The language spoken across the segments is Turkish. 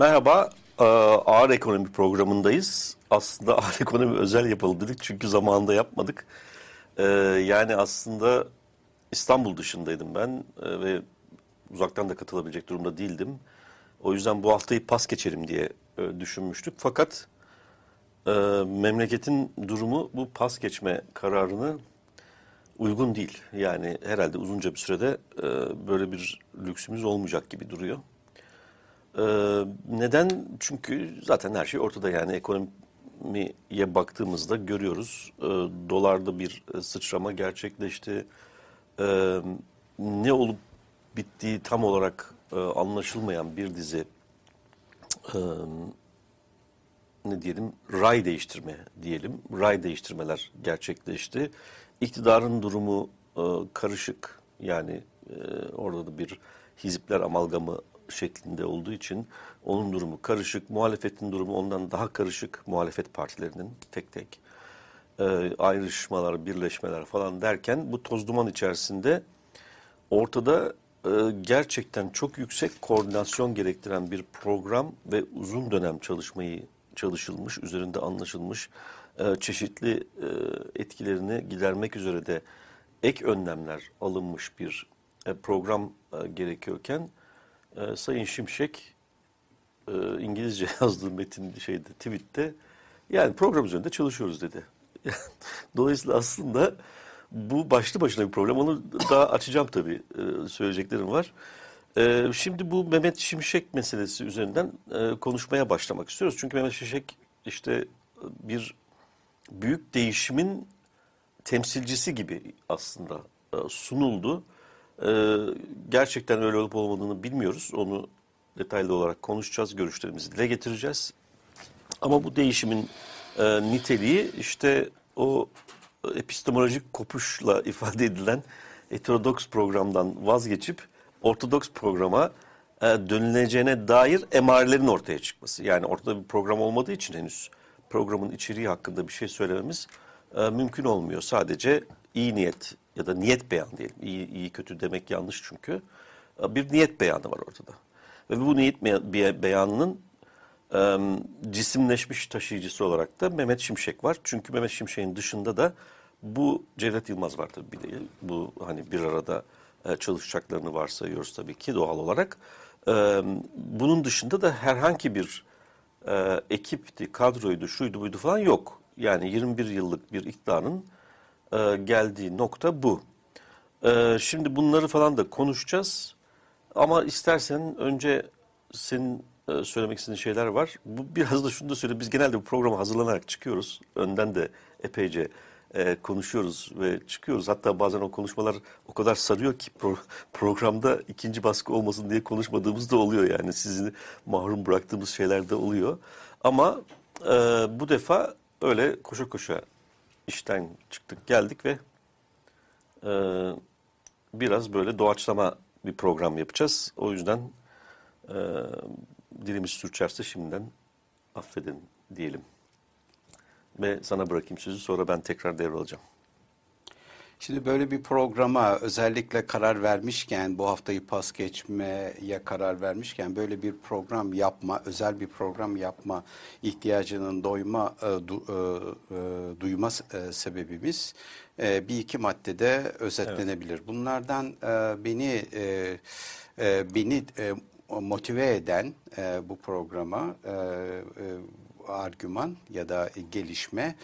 Merhaba, e, Ağır Ekonomi programındayız. Aslında Ağır Ekonomi özel yapalım dedik çünkü zamanında yapmadık. E, yani aslında İstanbul dışındaydım ben e, ve uzaktan da katılabilecek durumda değildim. O yüzden bu haftayı pas geçelim diye düşünmüştük. Fakat memleketin durumu bu pas geçme kararını uygun değil. Yani herhalde uzunca bir sürede böyle bir lüksümüz olmayacak gibi duruyor. Ee, neden? Çünkü zaten her şey ortada yani ekonomiye baktığımızda görüyoruz. Ee, dolarda bir e, sıçrama gerçekleşti. Ee, ne olup bittiği tam olarak e, anlaşılmayan bir dizi e, ne diyelim ray değiştirme diyelim. Ray değiştirmeler gerçekleşti. İktidarın durumu e, karışık. Yani e, orada da bir hizipler amalgamı şeklinde olduğu için onun durumu karışık. Muhalefetin durumu ondan daha karışık. Muhalefet partilerinin tek tek e, ayrışmalar, birleşmeler falan derken bu toz duman içerisinde ortada e, gerçekten çok yüksek koordinasyon gerektiren bir program ve uzun dönem çalışmayı çalışılmış, üzerinde anlaşılmış e, çeşitli e, etkilerini gidermek üzere de ek önlemler alınmış bir e, program e, gerekiyorken e, Sayın Şimşek e, İngilizce yazdığı metin şeyde tweette yani program üzerinde çalışıyoruz dedi. Dolayısıyla aslında bu başlı başına bir problem. Onu daha açacağım tabii. E, söyleyeceklerim var. E, şimdi bu Mehmet Şimşek meselesi üzerinden e, konuşmaya başlamak istiyoruz. Çünkü Mehmet Şimşek işte bir büyük değişimin temsilcisi gibi aslında e, sunuldu. Ee, gerçekten öyle olup olmadığını bilmiyoruz. Onu detaylı olarak konuşacağız, görüşlerimizi dile getireceğiz. Ama bu değişimin e, niteliği işte o epistemolojik kopuşla ifade edilen heterodoks programdan vazgeçip ortodoks programa e, dönüleceğine dair emarelerin ortaya çıkması. Yani ortada bir program olmadığı için henüz programın içeriği hakkında bir şey söylememiz e, mümkün olmuyor. Sadece iyi niyet ya da niyet beyanı diyelim. İyi, iyi kötü demek yanlış çünkü. Bir niyet beyanı var ortada. Ve bu niyet beyanının e, cisimleşmiş taşıyıcısı olarak da Mehmet Şimşek var. Çünkü Mehmet Şimşek'in dışında da bu Cevdet Yılmaz var tabii bir de. Bu hani bir arada e, çalışacaklarını varsayıyoruz tabii ki doğal olarak. E, bunun dışında da herhangi bir e, ekipti, kadroydu, şuydu buydu falan yok. Yani 21 yıllık bir iktidarın e, geldiği nokta bu. E, şimdi bunları falan da konuşacağız. Ama istersen önce senin e, söylemek istediğin şeyler var. Bu biraz da şunu da söyle. Biz genelde bu programa hazırlanarak çıkıyoruz. Önden de epeyce e, konuşuyoruz ve çıkıyoruz. Hatta bazen o konuşmalar o kadar sarıyor ki pro, programda ikinci baskı olmasın diye konuşmadığımız da oluyor. Yani sizi mahrum bıraktığımız şeyler de oluyor. Ama e, bu defa öyle koşa koşa işten çıktık geldik ve e, biraz böyle doğaçlama bir program yapacağız. O yüzden e, dilimiz sürçerse şimdiden affedin diyelim. Ve sana bırakayım sözü sonra ben tekrar devralacağım. Şimdi böyle bir programa özellikle karar vermişken bu haftayı pas geçmeye karar vermişken böyle bir program yapma, özel bir program yapma ihtiyacının doyma e, du, e, e, duyma e, sebebimiz e, bir iki maddede özetlenebilir. Evet. Bunlardan e, beni e, e, beni e, motive eden e, bu programa e, e, argüman ya da gelişme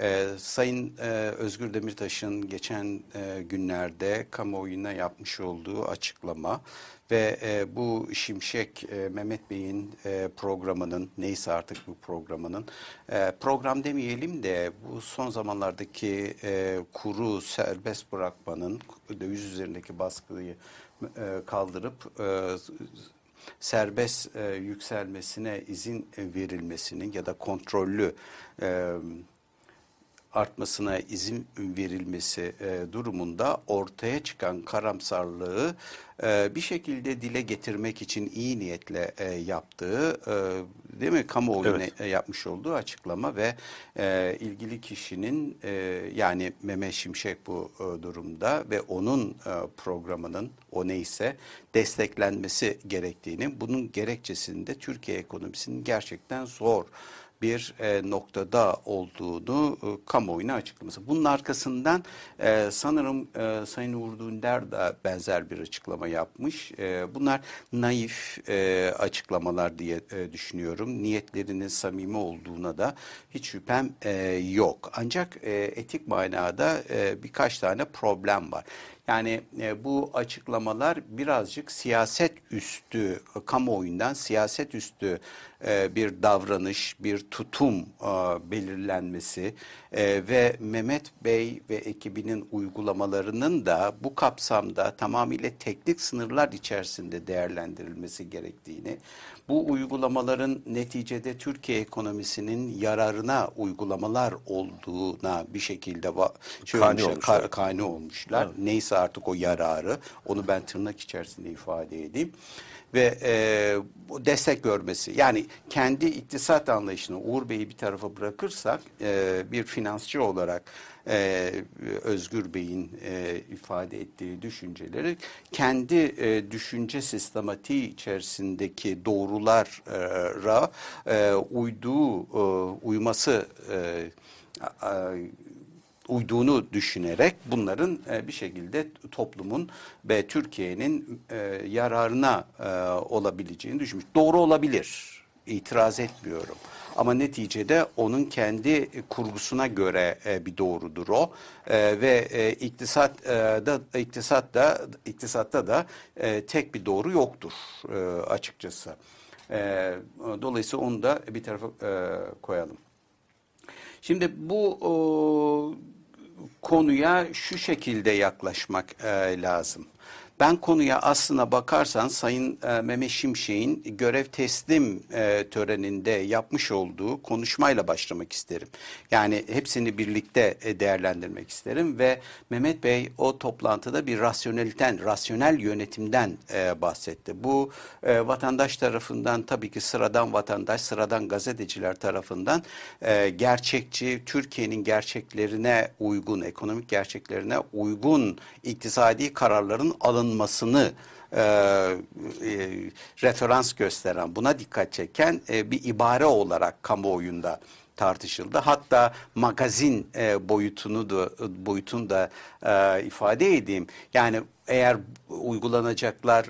ee, Sayın e, Özgür Demirtaş'ın geçen e, günlerde kamuoyuna yapmış olduğu açıklama ve e, bu Şimşek e, Mehmet Bey'in e, programının neyse artık bu programının e, program demeyelim de bu son zamanlardaki e, kuru serbest bırakmanın döviz üzerindeki baskıyı e, kaldırıp e, serbest e, yükselmesine izin verilmesinin ya da kontrollü e, artmasına izin verilmesi e, durumunda ortaya çıkan karamsarlığı e, bir şekilde dile getirmek için iyi niyetle e, yaptığı e, değil mi kamuoyuna Evet. e, yapmış olduğu açıklama ve e, ilgili kişinin e, yani Mehmet Şimşek bu e, durumda ve onun e, programının o neyse desteklenmesi gerektiğini bunun gerekçesinde Türkiye ekonomisinin gerçekten zor bir e, noktada olduğunu e, kamuoyuna açıklaması. Bunun arkasından e, sanırım e, Sayın Uğur Dündar da benzer bir açıklama yapmış. E, bunlar naif e, açıklamalar diye e, düşünüyorum. Niyetlerinin samimi olduğuna da hiç şüphem e, yok. Ancak e, etik manada e, birkaç tane problem var. Yani e, bu açıklamalar birazcık siyaset üstü, kamuoyundan siyaset üstü e, bir davranış, bir tutum e, belirlenmesi e, ve Mehmet Bey ve ekibinin uygulamalarının da bu kapsamda tamamıyla teknik sınırlar içerisinde değerlendirilmesi gerektiğini, bu uygulamaların neticede Türkiye ekonomisinin yararına uygulamalar olduğuna bir şekilde şey Kani olmuşlar, olmuşlar. ka- kani olmuşlar. Neyse artık o yararı onu ben tırnak içerisinde ifade edeyim. Ve e, destek görmesi. Yani kendi iktisat anlayışını Uğur Bey'i bir tarafa bırakırsak e, bir finansçı olarak e, Özgür Bey'in e, ifade ettiği düşünceleri kendi e, düşünce sistematiği içerisindeki doğrulara e, uyduğu e, uyması e, uyduğunu düşünerek bunların e, bir şekilde toplumun ve Türkiye'nin e, yararına e, olabileceğini düşünmüş. Doğru olabilir. İtiraz etmiyorum. Ama neticede onun kendi kurgusuna göre e, bir doğrudur o E, ve e, iktisat e, da iktisat da iktisatta da e, tek bir doğru yoktur açıkçası. Dolayısıyla onu da bir tarafa koyalım. Şimdi bu konuya şu şekilde yaklaşmak e, lazım. Ben konuya aslına bakarsan Sayın e, Mehmet Şimşek'in görev teslim e, töreninde yapmış olduğu konuşmayla başlamak isterim. Yani hepsini birlikte e, değerlendirmek isterim ve Mehmet Bey o toplantıda bir rasyoneliten, rasyonel yönetimden e, bahsetti. Bu e, vatandaş tarafından tabii ki sıradan vatandaş, sıradan gazeteciler tarafından e, gerçekçi, Türkiye'nin gerçeklerine uygun, ekonomik gerçeklerine uygun iktisadi kararların alınmasını e, e, referans gösteren, buna dikkat çeken e, bir ibare olarak kamuoyunda tartışıldı. Hatta magazin e, boyutunu da boyutunu da e, ifade edeyim. Yani eğer uygulanacaklar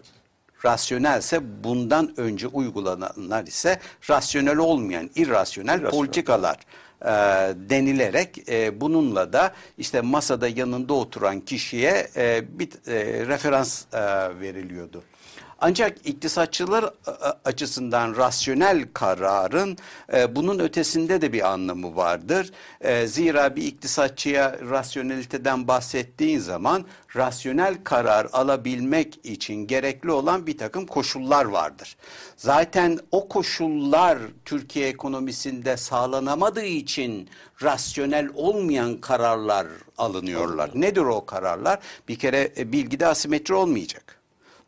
rasyonelse bundan önce uygulananlar ise rasyonel olmayan irrasyonel İrrasyonel. politikalar e, denilerek e, bununla da işte masada yanında oturan kişiye e, bir e, referans e, veriliyordu. Ancak iktisatçılar e, açısından rasyonel kararın e, bunun ötesinde de bir anlamı vardır. E, zira bir iktisatçıya rasyoneliteden bahsettiğin zaman rasyonel karar alabilmek için gerekli olan bir takım koşullar vardır. Zaten o koşullar Türkiye ekonomisinde sağlanamadığı için rasyonel olmayan kararlar alınıyorlar. Nedir o kararlar? Bir kere e, bilgide asimetri olmayacak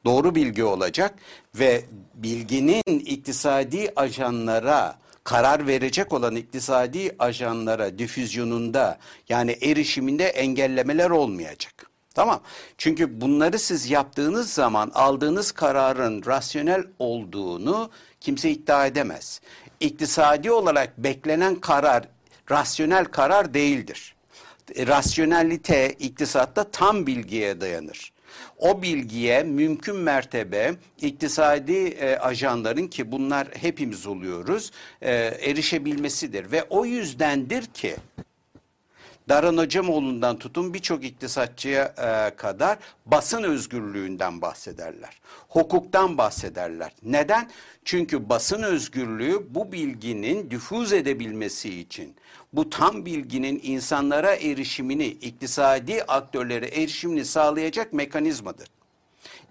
doğru bilgi olacak ve bilginin iktisadi ajanlara karar verecek olan iktisadi ajanlara difüzyonunda yani erişiminde engellemeler olmayacak. Tamam. Çünkü bunları siz yaptığınız zaman aldığınız kararın rasyonel olduğunu kimse iddia edemez. İktisadi olarak beklenen karar rasyonel karar değildir. Rasyonelite iktisatta tam bilgiye dayanır o bilgiye mümkün mertebe iktisadi e, ajanların ki bunlar hepimiz oluyoruz e, erişebilmesidir ve o yüzdendir ki Daran Hocamoğlu'ndan tutun birçok iktisatçıya e, kadar basın özgürlüğünden bahsederler. Hukuktan bahsederler. Neden? Çünkü basın özgürlüğü bu bilginin difüz edebilmesi için, bu tam bilginin insanlara erişimini, iktisadi aktörlere erişimini sağlayacak mekanizmadır.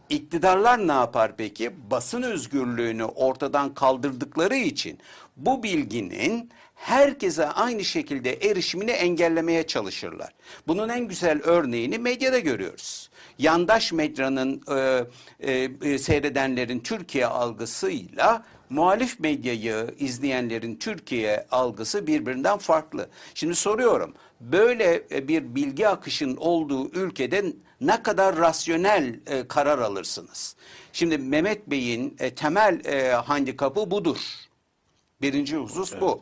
iktidarlar ne yapar peki? Basın özgürlüğünü ortadan kaldırdıkları için bu bilginin herkese aynı şekilde erişimini engellemeye çalışırlar. Bunun en güzel örneğini medyada görüyoruz. Yandaş medyanın e, e, e, seyredenlerin Türkiye algısıyla muhalif medyayı izleyenlerin Türkiye algısı birbirinden farklı. Şimdi soruyorum böyle e, bir bilgi akışın olduğu ülkede ne kadar rasyonel e, karar alırsınız? Şimdi Mehmet Bey'in e, temel e, handikapı budur. Birinci husus evet. bu.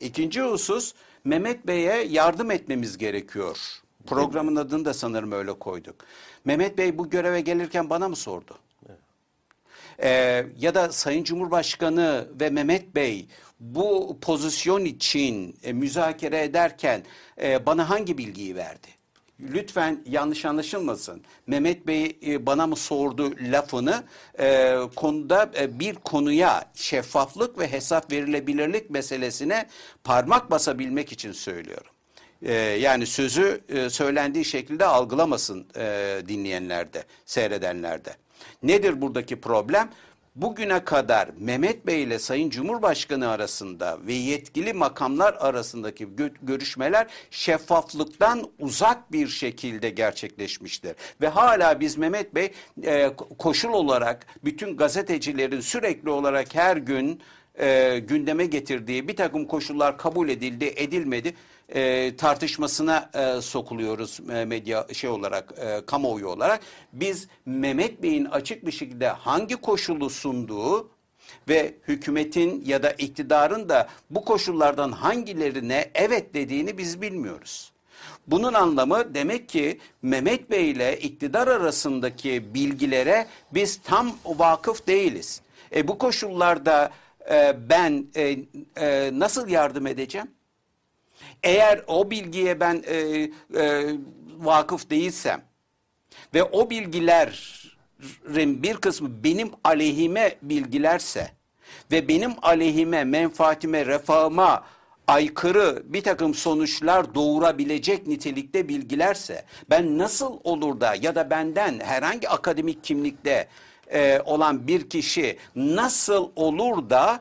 İkinci husus Mehmet Bey'e yardım etmemiz gerekiyor. Programın adını da sanırım öyle koyduk. Mehmet Bey bu göreve gelirken bana mı sordu? Ee, ya da Sayın Cumhurbaşkanı ve Mehmet Bey bu pozisyon için e, müzakere ederken e, bana hangi bilgiyi verdi? lütfen yanlış anlaşılmasın. Mehmet Bey e, bana mı sordu lafını e, konuda e, bir konuya şeffaflık ve hesap verilebilirlik meselesine parmak basabilmek için söylüyorum. E, yani sözü e, söylendiği şekilde algılamasın e, dinleyenlerde, seyredenlerde. Nedir buradaki problem? bugüne kadar Mehmet Bey ile Sayın Cumhurbaşkanı arasında ve yetkili makamlar arasındaki gö görüşmeler şeffaflıktan uzak bir şekilde gerçekleşmiştir. Ve hala biz Mehmet Bey e, koşul olarak bütün gazetecilerin sürekli olarak her gün e, gündeme getirdiği bir takım koşullar kabul edildi, edilmedi e, tartışmasına e, sokuluyoruz e, medya şey olarak, e, kamuoyu olarak. Biz Mehmet Bey'in açık bir şekilde hangi koşulu sunduğu ve hükümetin ya da iktidarın da bu koşullardan hangilerine evet dediğini biz bilmiyoruz. Bunun anlamı demek ki Mehmet Bey ile iktidar arasındaki bilgilere biz tam vakıf değiliz. E bu koşullarda e, ben e, e, nasıl yardım edeceğim? Eğer o bilgiye ben e, e, vakıf değilsem ve o bilgilerin bir kısmı benim aleyhime bilgilerse ve benim aleyhime, menfaatime, refahıma aykırı bir takım sonuçlar doğurabilecek nitelikte bilgilerse ben nasıl olur da ya da benden herhangi akademik kimlikte e, olan bir kişi nasıl olur da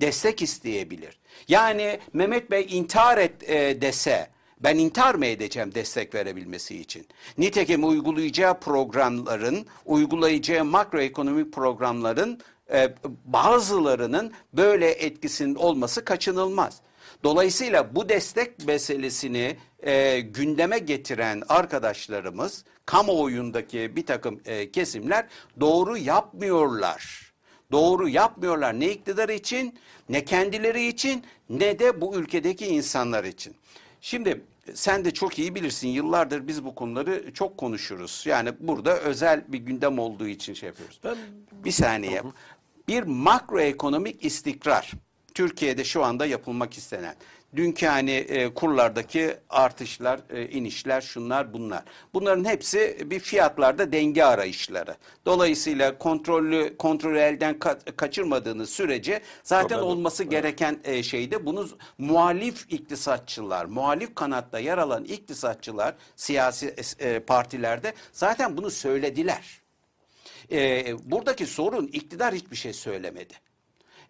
destek isteyebilir? Yani Mehmet Bey intihar et e, dese ben intihar mı edeceğim destek verebilmesi için? Nitekim uygulayacağı programların, uygulayacağı makroekonomik programların e, bazılarının böyle etkisinin olması kaçınılmaz. Dolayısıyla bu destek meselesini e, gündeme getiren arkadaşlarımız, kamuoyundaki bir takım e, kesimler doğru yapmıyorlar. Doğru yapmıyorlar ne iktidar için ne kendileri için ne de bu ülkedeki insanlar için. Şimdi sen de çok iyi bilirsin yıllardır biz bu konuları çok konuşuruz. Yani burada özel bir gündem olduğu için şey yapıyoruz. Ben... Bir saniye. Bir makroekonomik istikrar Türkiye'de şu anda yapılmak istenen. Dünkü hani e, kurlardaki artışlar, e, inişler, şunlar bunlar. Bunların hepsi bir fiyatlarda denge arayışları. Dolayısıyla kontrollü kontrolü elden ka kaçırmadığınız sürece zaten Problem. olması evet. gereken e, şeyde bunu muhalif iktisatçılar, muhalif kanatta yer alan iktisatçılar siyasi e, partilerde zaten bunu söylediler. E, buradaki sorun iktidar hiçbir şey söylemedi.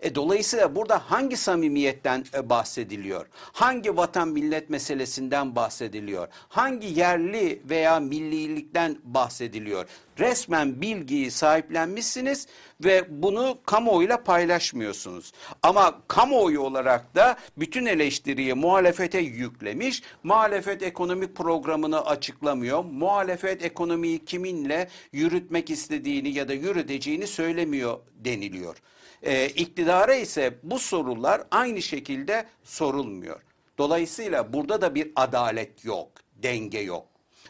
E, dolayısıyla burada hangi samimiyetten e, bahsediliyor? Hangi vatan millet meselesinden bahsediliyor? Hangi yerli veya millilikten bahsediliyor? Resmen bilgiyi sahiplenmişsiniz ve bunu kamuoyuyla paylaşmıyorsunuz. Ama kamuoyu olarak da bütün eleştiriyi muhalefete yüklemiş. Muhalefet ekonomik programını açıklamıyor. Muhalefet ekonomiyi kiminle yürütmek istediğini ya da yürüteceğini söylemiyor deniliyor. E, iktidara ise bu sorular aynı şekilde sorulmuyor. Dolayısıyla burada da bir adalet yok, denge yok.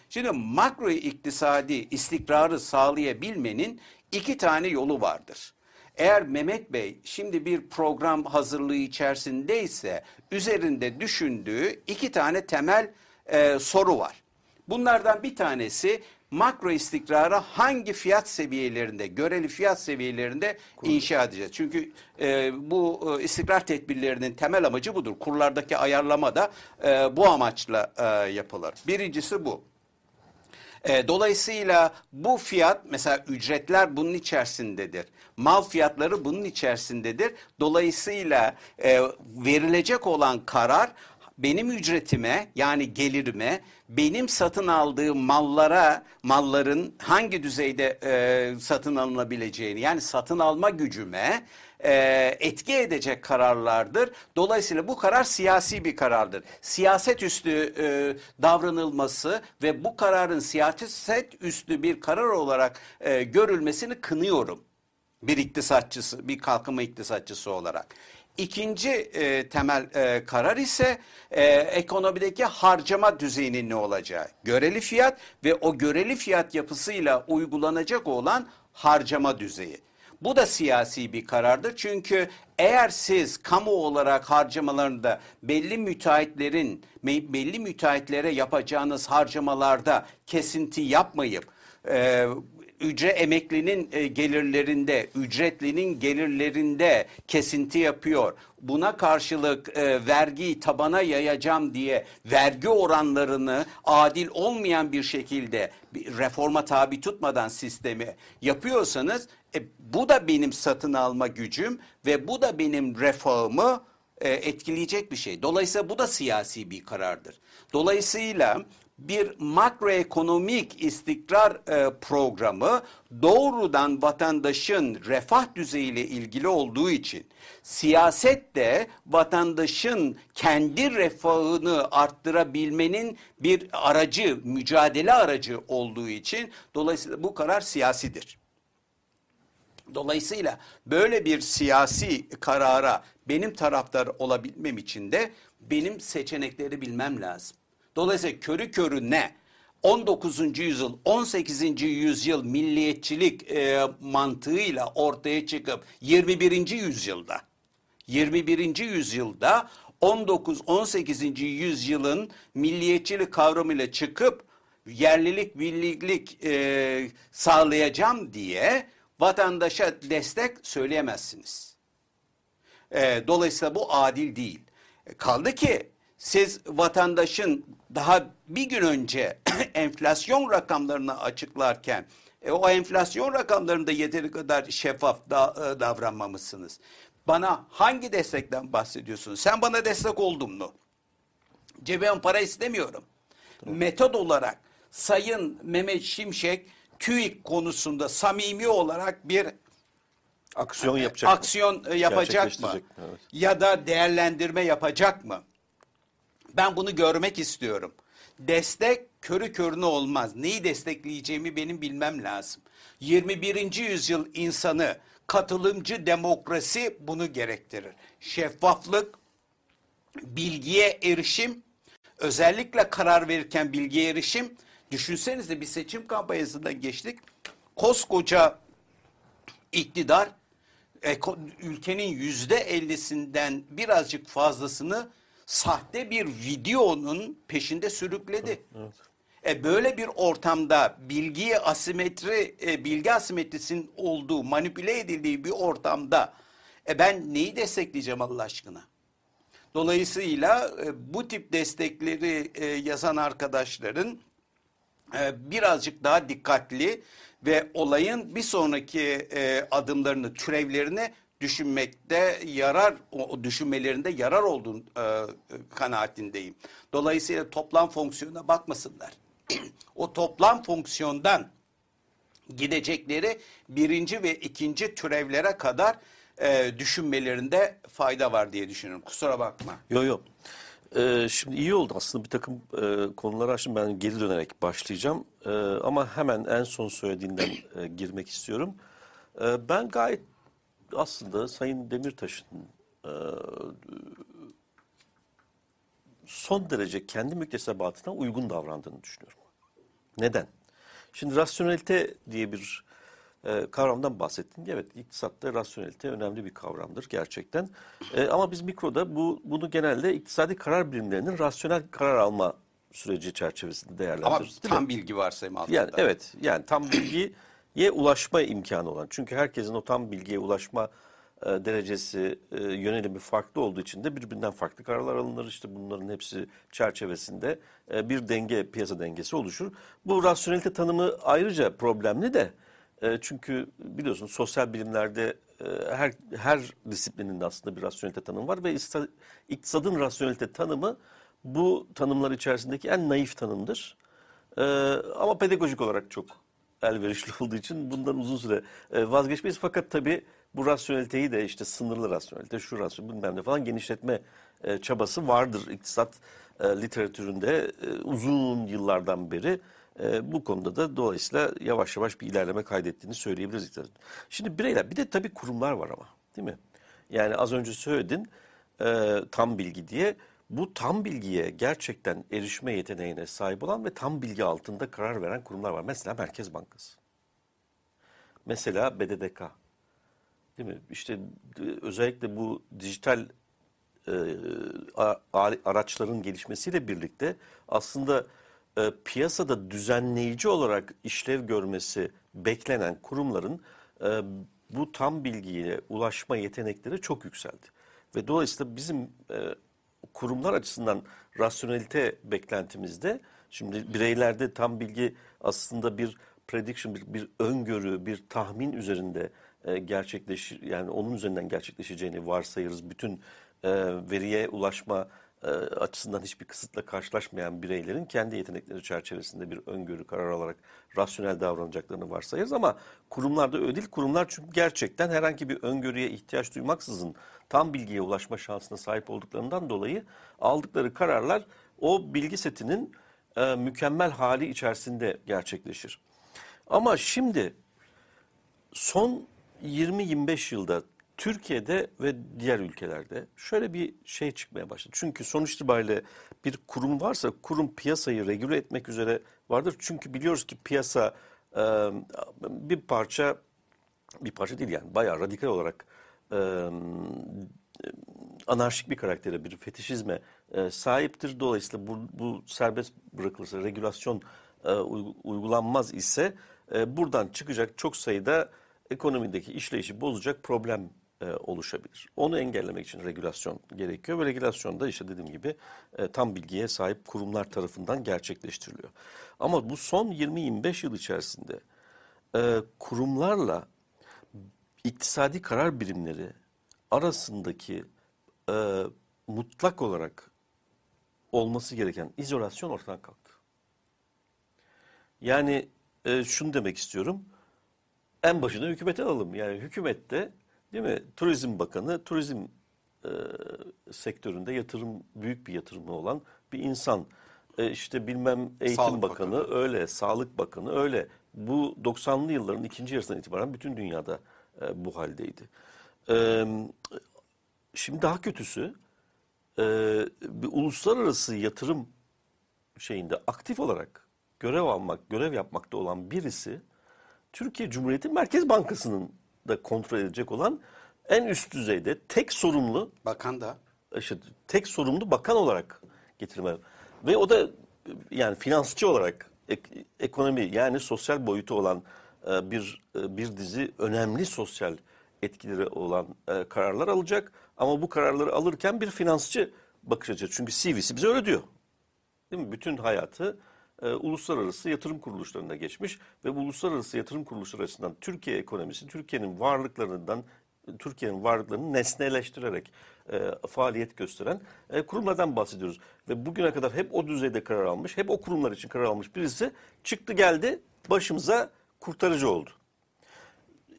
Şimdi makro iktisadi istikrarı sağlayabilmenin iki tane yolu vardır. Eğer Mehmet Bey şimdi bir program hazırlığı içerisindeyse üzerinde düşündüğü iki tane temel e, soru var. Bunlardan bir tanesi makro istikrara hangi fiyat seviyelerinde, göreli fiyat seviyelerinde Kur. inşa edeceğiz? Çünkü e, bu e, istikrar tedbirlerinin temel amacı budur. Kurlardaki ayarlama da e, bu amaçla e, yapılır. Birincisi bu. E, dolayısıyla bu fiyat mesela ücretler bunun içerisindedir. Mal fiyatları bunun içerisindedir. Dolayısıyla e, verilecek olan karar benim ücretime yani gelirime benim satın aldığım mallara malların hangi düzeyde e, satın alınabileceğini yani satın alma gücüme e, etki edecek kararlardır. Dolayısıyla bu karar siyasi bir karardır. Siyaset üstü e, davranılması ve bu kararın siyaset üstü bir karar olarak e, görülmesini kınıyorum. Bir iktisatçısı, bir kalkınma iktisatçısı olarak. İkinci e, temel e, karar ise e, ekonomideki harcama düzeyinin ne olacağı. Göreli fiyat ve o göreli fiyat yapısıyla uygulanacak olan harcama düzeyi. Bu da siyasi bir karardır. Çünkü eğer siz kamu olarak harcamalarında belli müteahhitlerin belli müteahhitlere yapacağınız harcamalarda kesinti yapmayıp e, ücre emeklinin e, gelirlerinde, ücretlinin gelirlerinde kesinti yapıyor. Buna karşılık e, vergiyi tabana yayacağım diye vergi oranlarını adil olmayan bir şekilde bir reforma tabi tutmadan sistemi yapıyorsanız e, bu da benim satın alma gücüm ve bu da benim reformu e, etkileyecek bir şey. Dolayısıyla bu da siyasi bir karardır. Dolayısıyla bir makroekonomik istikrar e, programı doğrudan vatandaşın refah düzeyiyle ilgili olduğu için siyaset de vatandaşın kendi refahını arttırabilmenin bir aracı, mücadele aracı olduğu için dolayısıyla bu karar siyasidir. Dolayısıyla böyle bir siyasi karara benim taraftar olabilmem için de benim seçenekleri bilmem lazım. Dolayısıyla körü körüne 19. yüzyıl, 18. yüzyıl milliyetçilik e, mantığıyla ortaya çıkıp 21. yüzyılda 21. yüzyılda 19-18. yüzyılın milliyetçilik kavramıyla çıkıp yerlilik, millilik e, sağlayacağım diye vatandaşa destek söyleyemezsiniz. E, dolayısıyla bu adil değil. E, kaldı ki siz vatandaşın daha bir gün önce enflasyon rakamlarını açıklarken e, o enflasyon rakamlarında yeteri kadar şeffaf da, e, davranmamışsınız. Bana hangi destekten bahsediyorsunuz? Sen bana destek oldun mu? Cebime para istemiyorum. Tamam. Metod olarak Sayın Mehmet Şimşek TÜİK konusunda samimi olarak bir aksiyon yapacak aksiyon mı? yapacak mı? Evet. Ya da değerlendirme yapacak mı? Ben bunu görmek istiyorum. Destek körü körüne olmaz. Neyi destekleyeceğimi benim bilmem lazım. 21. yüzyıl insanı katılımcı demokrasi bunu gerektirir. Şeffaflık, bilgiye erişim, özellikle karar verirken bilgiye erişim. Düşünsenize bir seçim kampanyasından geçtik. Koskoca iktidar ülkenin yüzde ellisinden birazcık fazlasını sahte bir videonun peşinde sürükledi. Evet. E böyle bir ortamda bilgi asimetri, e, bilgi asimetrisinin olduğu, manipüle edildiği bir ortamda e ben neyi destekleyeceğim Allah aşkına? Dolayısıyla e, bu tip destekleri e, yazan arkadaşların e, birazcık daha dikkatli ve olayın bir sonraki e, adımlarını, türevlerini düşünmekte yarar, o düşünmelerinde yarar olduğunu e, kanaatindeyim. Dolayısıyla toplam fonksiyona bakmasınlar. o toplam fonksiyondan gidecekleri birinci ve ikinci türevlere kadar e, düşünmelerinde fayda var diye düşünüyorum. Kusura bakma. Yok yok. Ee, şimdi iyi oldu aslında bir takım e, konuları açtım. Ben geri dönerek başlayacağım. E, ama hemen en son söylediğinden e, girmek istiyorum. E, ben gayet aslında Sayın Demirtaş'ın e, son derece kendi müktesebatına uygun davrandığını düşünüyorum. Neden? Şimdi rasyonelite diye bir e, kavramdan bahsettin. Evet iktisatta rasyonelite önemli bir kavramdır gerçekten. E, ama biz mikroda bu bunu genelde iktisadi karar birimlerinin rasyonel karar alma süreci çerçevesinde değerlendiririz. Ama tam bilgi varsayım altında. Yani evet yani tam bilgiye ulaşma imkanı olan. Çünkü herkesin o tam bilgiye ulaşma e, derecesi, e, yönelimi farklı olduğu için de birbirinden farklı kararlar alınır. İşte bunların hepsi çerçevesinde e, bir denge, piyasa dengesi oluşur. Bu rasyonelite tanımı ayrıca problemli de e, çünkü biliyorsun sosyal bilimlerde e, her her disiplinin aslında bir rasyonelite tanımı var ve iktisadın rasyonelite tanımı bu tanımlar içerisindeki en naif tanımdır. E, ama pedagojik olarak çok elverişli olduğu için bundan uzun süre e, vazgeçmeyiz. Fakat tabii bu rasyoneliteyi de işte sınırlı rasyonelite, şu rasyonelite bilmem ne falan genişletme e, çabası vardır iktisat e, literatüründe uzun yıllardan beri. E, bu konuda da dolayısıyla yavaş yavaş bir ilerleme kaydettiğini söyleyebiliriz. iktisadın. Şimdi bireyler bir de tabii kurumlar var ama değil mi? Yani az önce söyledin e, tam bilgi diye. Bu tam bilgiye gerçekten erişme yeteneğine sahip olan ve tam bilgi altında karar veren kurumlar var. Mesela Merkez Bankası. Mesela BDDK. Değil mi? İşte e, özellikle bu dijital e, araçların gelişmesiyle birlikte aslında e, piyasada düzenleyici olarak işlev görmesi beklenen kurumların e, bu tam bilgiye ulaşma yetenekleri çok yükseldi. Ve dolayısıyla bizim e, kurumlar açısından rasyonelite beklentimizde şimdi bireylerde tam bilgi aslında bir prediction, bir, bir öngörü, bir tahmin üzerinde e, gerçekleşir yani onun üzerinden gerçekleşeceğini varsayırız. Bütün e, veriye ulaşma e, açısından hiçbir kısıtla karşılaşmayan bireylerin kendi yetenekleri çerçevesinde bir öngörü karar alarak rasyonel davranacaklarını varsayırız ama kurumlarda öyle değil. Kurumlar çünkü gerçekten herhangi bir öngörüye ihtiyaç duymaksızın tam bilgiye ulaşma şansına sahip olduklarından dolayı aldıkları kararlar o bilgi setinin e, mükemmel hali içerisinde gerçekleşir. Ama şimdi son 20-25 yılda Türkiye'de ve diğer ülkelerde şöyle bir şey çıkmaya başladı. Çünkü sonuç itibariyle bir kurum varsa kurum piyasayı regüle etmek üzere vardır. Çünkü biliyoruz ki piyasa e, bir parça bir parça değil yani bayağı radikal olarak e, anarşik bir karaktere, bir fetişizme e, sahiptir. Dolayısıyla bu, bu serbest bırakılırsa, regülasyon e, uy- uygulanmaz ise e, buradan çıkacak çok sayıda ekonomideki işleyişi bozacak problem e, oluşabilir. Onu engellemek için regülasyon gerekiyor ve regülasyon da işte dediğim gibi e, tam bilgiye sahip kurumlar tarafından gerçekleştiriliyor. Ama bu son 20-25 yıl içerisinde e, kurumlarla iktisadi karar birimleri arasındaki e, mutlak olarak olması gereken izolasyon ortadan kalktı. Yani e, şunu demek istiyorum. En başına hükümeti alalım. Yani hükümette değil mi? Turizm Bakanı turizm e, sektöründe yatırım büyük bir yatırımı olan bir insan. E, işte bilmem Eğitim Sağlık Bakanı, Bakanı. öyle, Sağlık Bakanı öyle. Bu 90'lı yılların ikinci yarısından itibaren bütün dünyada e, bu haldeydi. E, şimdi daha kötüsü e, bir uluslararası yatırım şeyinde aktif olarak görev almak, görev yapmakta olan birisi Türkiye Cumhuriyeti Merkez Bankası'nın da kontrol edecek olan en üst düzeyde tek sorumlu Bakan da işte tek sorumlu bakan olarak getirme ve o da yani finansçı olarak ek- ekonomi yani sosyal boyutu olan e, bir e, bir dizi önemli sosyal etkileri olan e, kararlar alacak ama bu kararları alırken bir finansçı bakış açısı çünkü CV'si bize öyle diyor. Değil mi? Bütün hayatı e, uluslararası yatırım kuruluşlarına geçmiş ve bu uluslararası yatırım kuruluşları açısından Türkiye ekonomisi, Türkiye'nin varlıklarından, Türkiye'nin varlıklarını nesneleştirerek e, faaliyet gösteren e, kurumlardan bahsediyoruz. Ve bugüne kadar hep o düzeyde karar almış, hep o kurumlar için karar almış birisi çıktı geldi başımıza kurtarıcı oldu.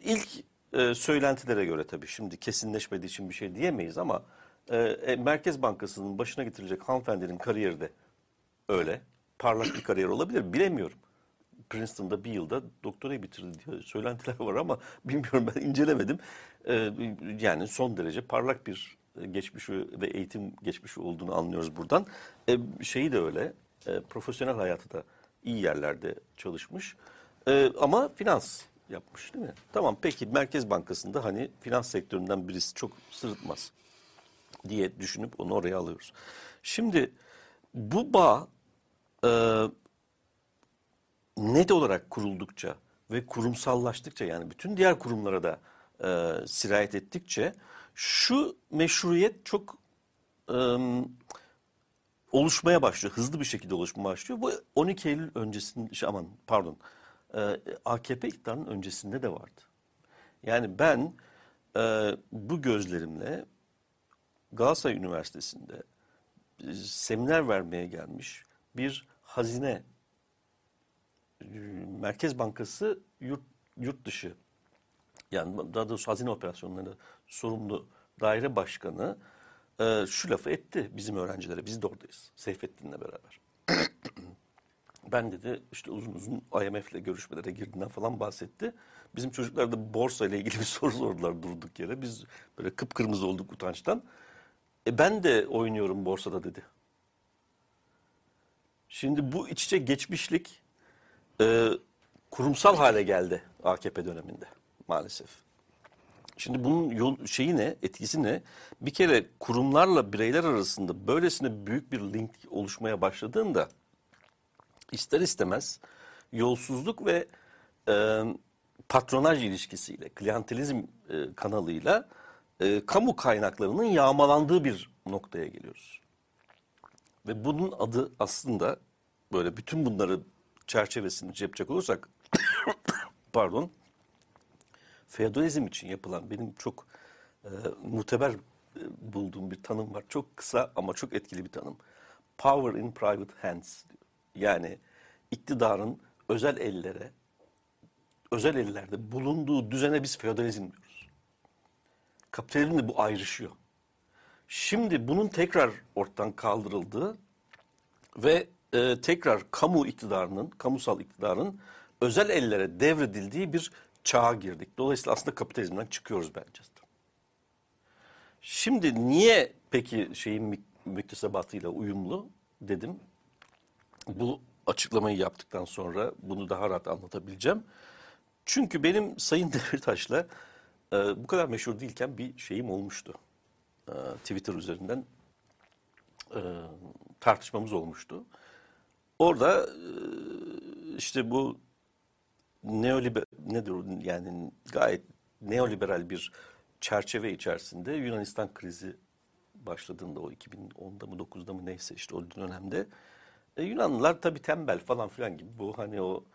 İlk e, söylentilere göre tabii şimdi kesinleşmediği için bir şey diyemeyiz ama e, e, Merkez Bankası'nın başına getirilecek hanımefendinin kariyeri de öyle. Parlak bir kariyer olabilir bilemiyorum. Princeton'da bir yılda doktorayı bitirdi diye söylentiler var ama bilmiyorum ben incelemedim. E, yani son derece parlak bir geçmişi ve eğitim geçmişi olduğunu anlıyoruz buradan. E, şeyi de öyle. E, profesyonel hayatı da iyi yerlerde çalışmış. E, ama finans yapmış değil mi? Tamam peki Merkez Bankası'nda hani finans sektöründen birisi çok sırıtmaz diye düşünüp onu oraya alıyoruz. Şimdi bu bağ e, net olarak kuruldukça ve kurumsallaştıkça yani bütün diğer kurumlara da e, sirayet ettikçe şu meşruiyet çok e, oluşmaya başlıyor. Hızlı bir şekilde oluşmaya başlıyor. Bu 12 Eylül öncesinde, şey, aman pardon, e, AKP iktidarının öncesinde de vardı. Yani ben e, bu gözlerimle Galatasaray Üniversitesi'nde e, seminer vermeye gelmiş bir hazine e, Merkez Bankası yurt, yurt dışı yani daha doğrusu hazine operasyonları sorumlu daire başkanı e, şu lafı etti bizim öğrencilere. Biz de oradayız Seyfettin'le beraber. ben dedi işte uzun uzun IMF'le görüşmelere girdiğinden falan bahsetti. Bizim çocuklar da borsa ile ilgili bir soru sordular durduk yere. Biz böyle kıpkırmızı olduk utançtan. E ben de oynuyorum borsada dedi. Şimdi bu iç içe geçmişlik e, kurumsal hale geldi AKP döneminde maalesef. Şimdi bunun yol, şeyi ne, etkisi ne? Bir kere kurumlarla bireyler arasında böylesine büyük bir link oluşmaya başladığında ister istemez yolsuzluk ve e, patronaj ilişkisiyle, klientelizm e, kanalıyla e, kamu kaynaklarının yağmalandığı bir noktaya geliyoruz. Ve bunun adı aslında böyle bütün bunları çerçevesini yapacak olursak pardon feodalizm için yapılan benim çok e, muteber e, bulduğum bir tanım var. Çok kısa ama çok etkili bir tanım. Power in private hands. Yani iktidarın özel ellere, özel ellerde bulunduğu düzene biz feodalizm diyoruz. Kapitalizmle bu ayrışıyor. Şimdi bunun tekrar ortadan kaldırıldığı ve e, tekrar kamu iktidarının, kamusal iktidarın özel ellere devredildiği bir çağa girdik. Dolayısıyla aslında kapitalizmden çıkıyoruz bence. Şimdi niye peki şeyin müktesebatıyla uyumlu dedim. Bu açıklamayı yaptıktan sonra bunu daha rahat anlatabileceğim. Çünkü benim Sayın Demirtaş'la e, bu kadar meşhur değilken bir şeyim olmuştu. E, Twitter üzerinden e, tartışmamız olmuştu. Orada e, işte bu neoliber nedir yani gayet neoliberal bir çerçeve içerisinde Yunanistan krizi başladığında o 2010'da mı 9'da mı neyse işte o dönemde e, Yunanlılar tabii tembel falan filan gibi bu hani o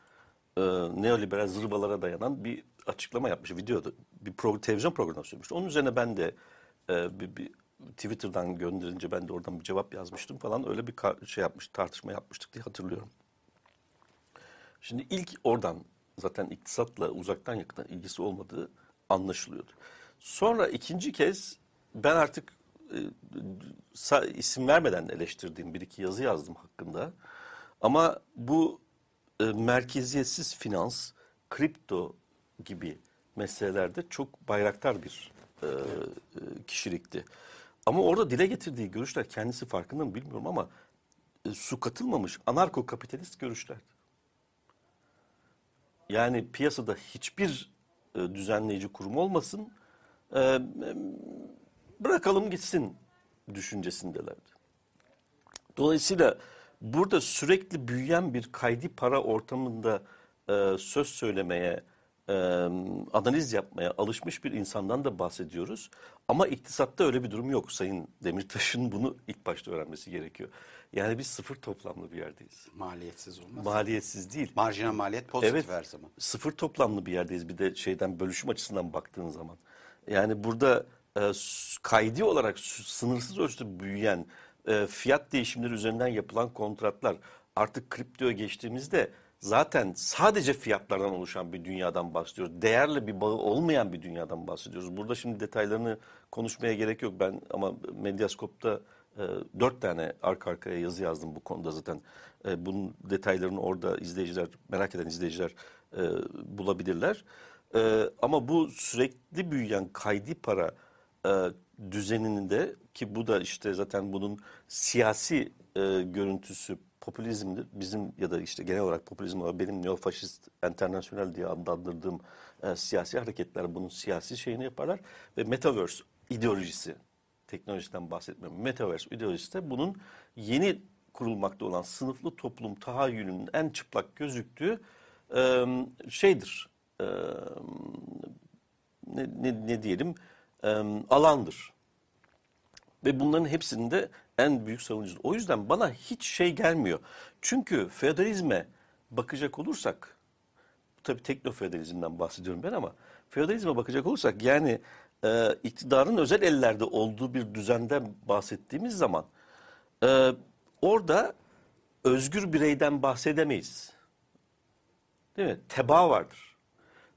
e, neoliberal zırvalara dayanan bir açıklama yapmış videoda bir pro, televizyon programı söylemiş. Onun üzerine ben de e, bir, bir Twitter'dan gönderince ben de oradan bir cevap yazmıştım falan öyle bir şey yapmış tartışma yapmıştık diye hatırlıyorum. Şimdi ilk oradan zaten iktisatla uzaktan yakından ilgisi olmadığı anlaşılıyordu. Sonra ikinci kez ben artık e, isim vermeden eleştirdiğim bir iki yazı yazdım hakkında. Ama bu e, merkeziyetsiz finans, kripto gibi meselelerde çok bayraktar bir e, kişilikti. Ama orada dile getirdiği görüşler kendisi farkında mı bilmiyorum ama e, su katılmamış anarko kapitalist görüşlerdi. Yani piyasada hiçbir e, düzenleyici kurum olmasın, e, bırakalım gitsin düşüncesindelerdi. Dolayısıyla burada sürekli büyüyen bir kaydi para ortamında e, söz söylemeye, e, analiz yapmaya alışmış bir insandan da bahsediyoruz. Ama iktisatta öyle bir durum yok. Sayın Demirtaş'ın bunu ilk başta öğrenmesi gerekiyor. Yani biz sıfır toplamlı bir yerdeyiz. Maliyetsiz olmaz. Maliyetsiz değil. Marjinal maliyet pozitif evet, her zaman. Sıfır toplamlı bir yerdeyiz bir de şeyden bölüşüm açısından baktığın zaman. Yani burada e, kaydi olarak sınırsız ölçüde büyüyen e, fiyat değişimleri üzerinden yapılan kontratlar artık kriptoya geçtiğimizde zaten sadece fiyatlardan oluşan bir dünyadan bahsediyoruz. Değerli bir bağı olmayan bir dünyadan bahsediyoruz. Burada şimdi detaylarını konuşmaya gerek yok. Ben ama Medyaskop'ta e, dört tane arka arkaya yazı yazdım bu konuda zaten. E, bunun detaylarını orada izleyiciler, merak eden izleyiciler e, bulabilirler. E, ama bu sürekli büyüyen kaydi para e, düzeninde ki bu da işte zaten bunun siyasi e, görüntüsü popülizmdir. Bizim ya da işte genel olarak popülizm olarak benim neofaşist internasyonel diye adlandırdığım e, siyasi hareketler bunun siyasi şeyini yaparlar. Ve metaverse ideolojisi, teknolojiden bahsetmiyorum. Metaverse ideolojisi de bunun yeni kurulmakta olan sınıflı toplum tahayyülünün en çıplak gözüktüğü e, şeydir. E, ne, ne, ne diyelim e, alandır. Ve bunların hepsinde en büyük savunucusu. O yüzden bana hiç şey gelmiyor. Çünkü feodalizme bakacak olursak, tabii teknofeodalizmden bahsediyorum ben ama feodalizme bakacak olursak yani e, iktidarın özel ellerde olduğu bir düzenden bahsettiğimiz zaman e, orada özgür bireyden bahsedemeyiz. Değil mi? Teba vardır.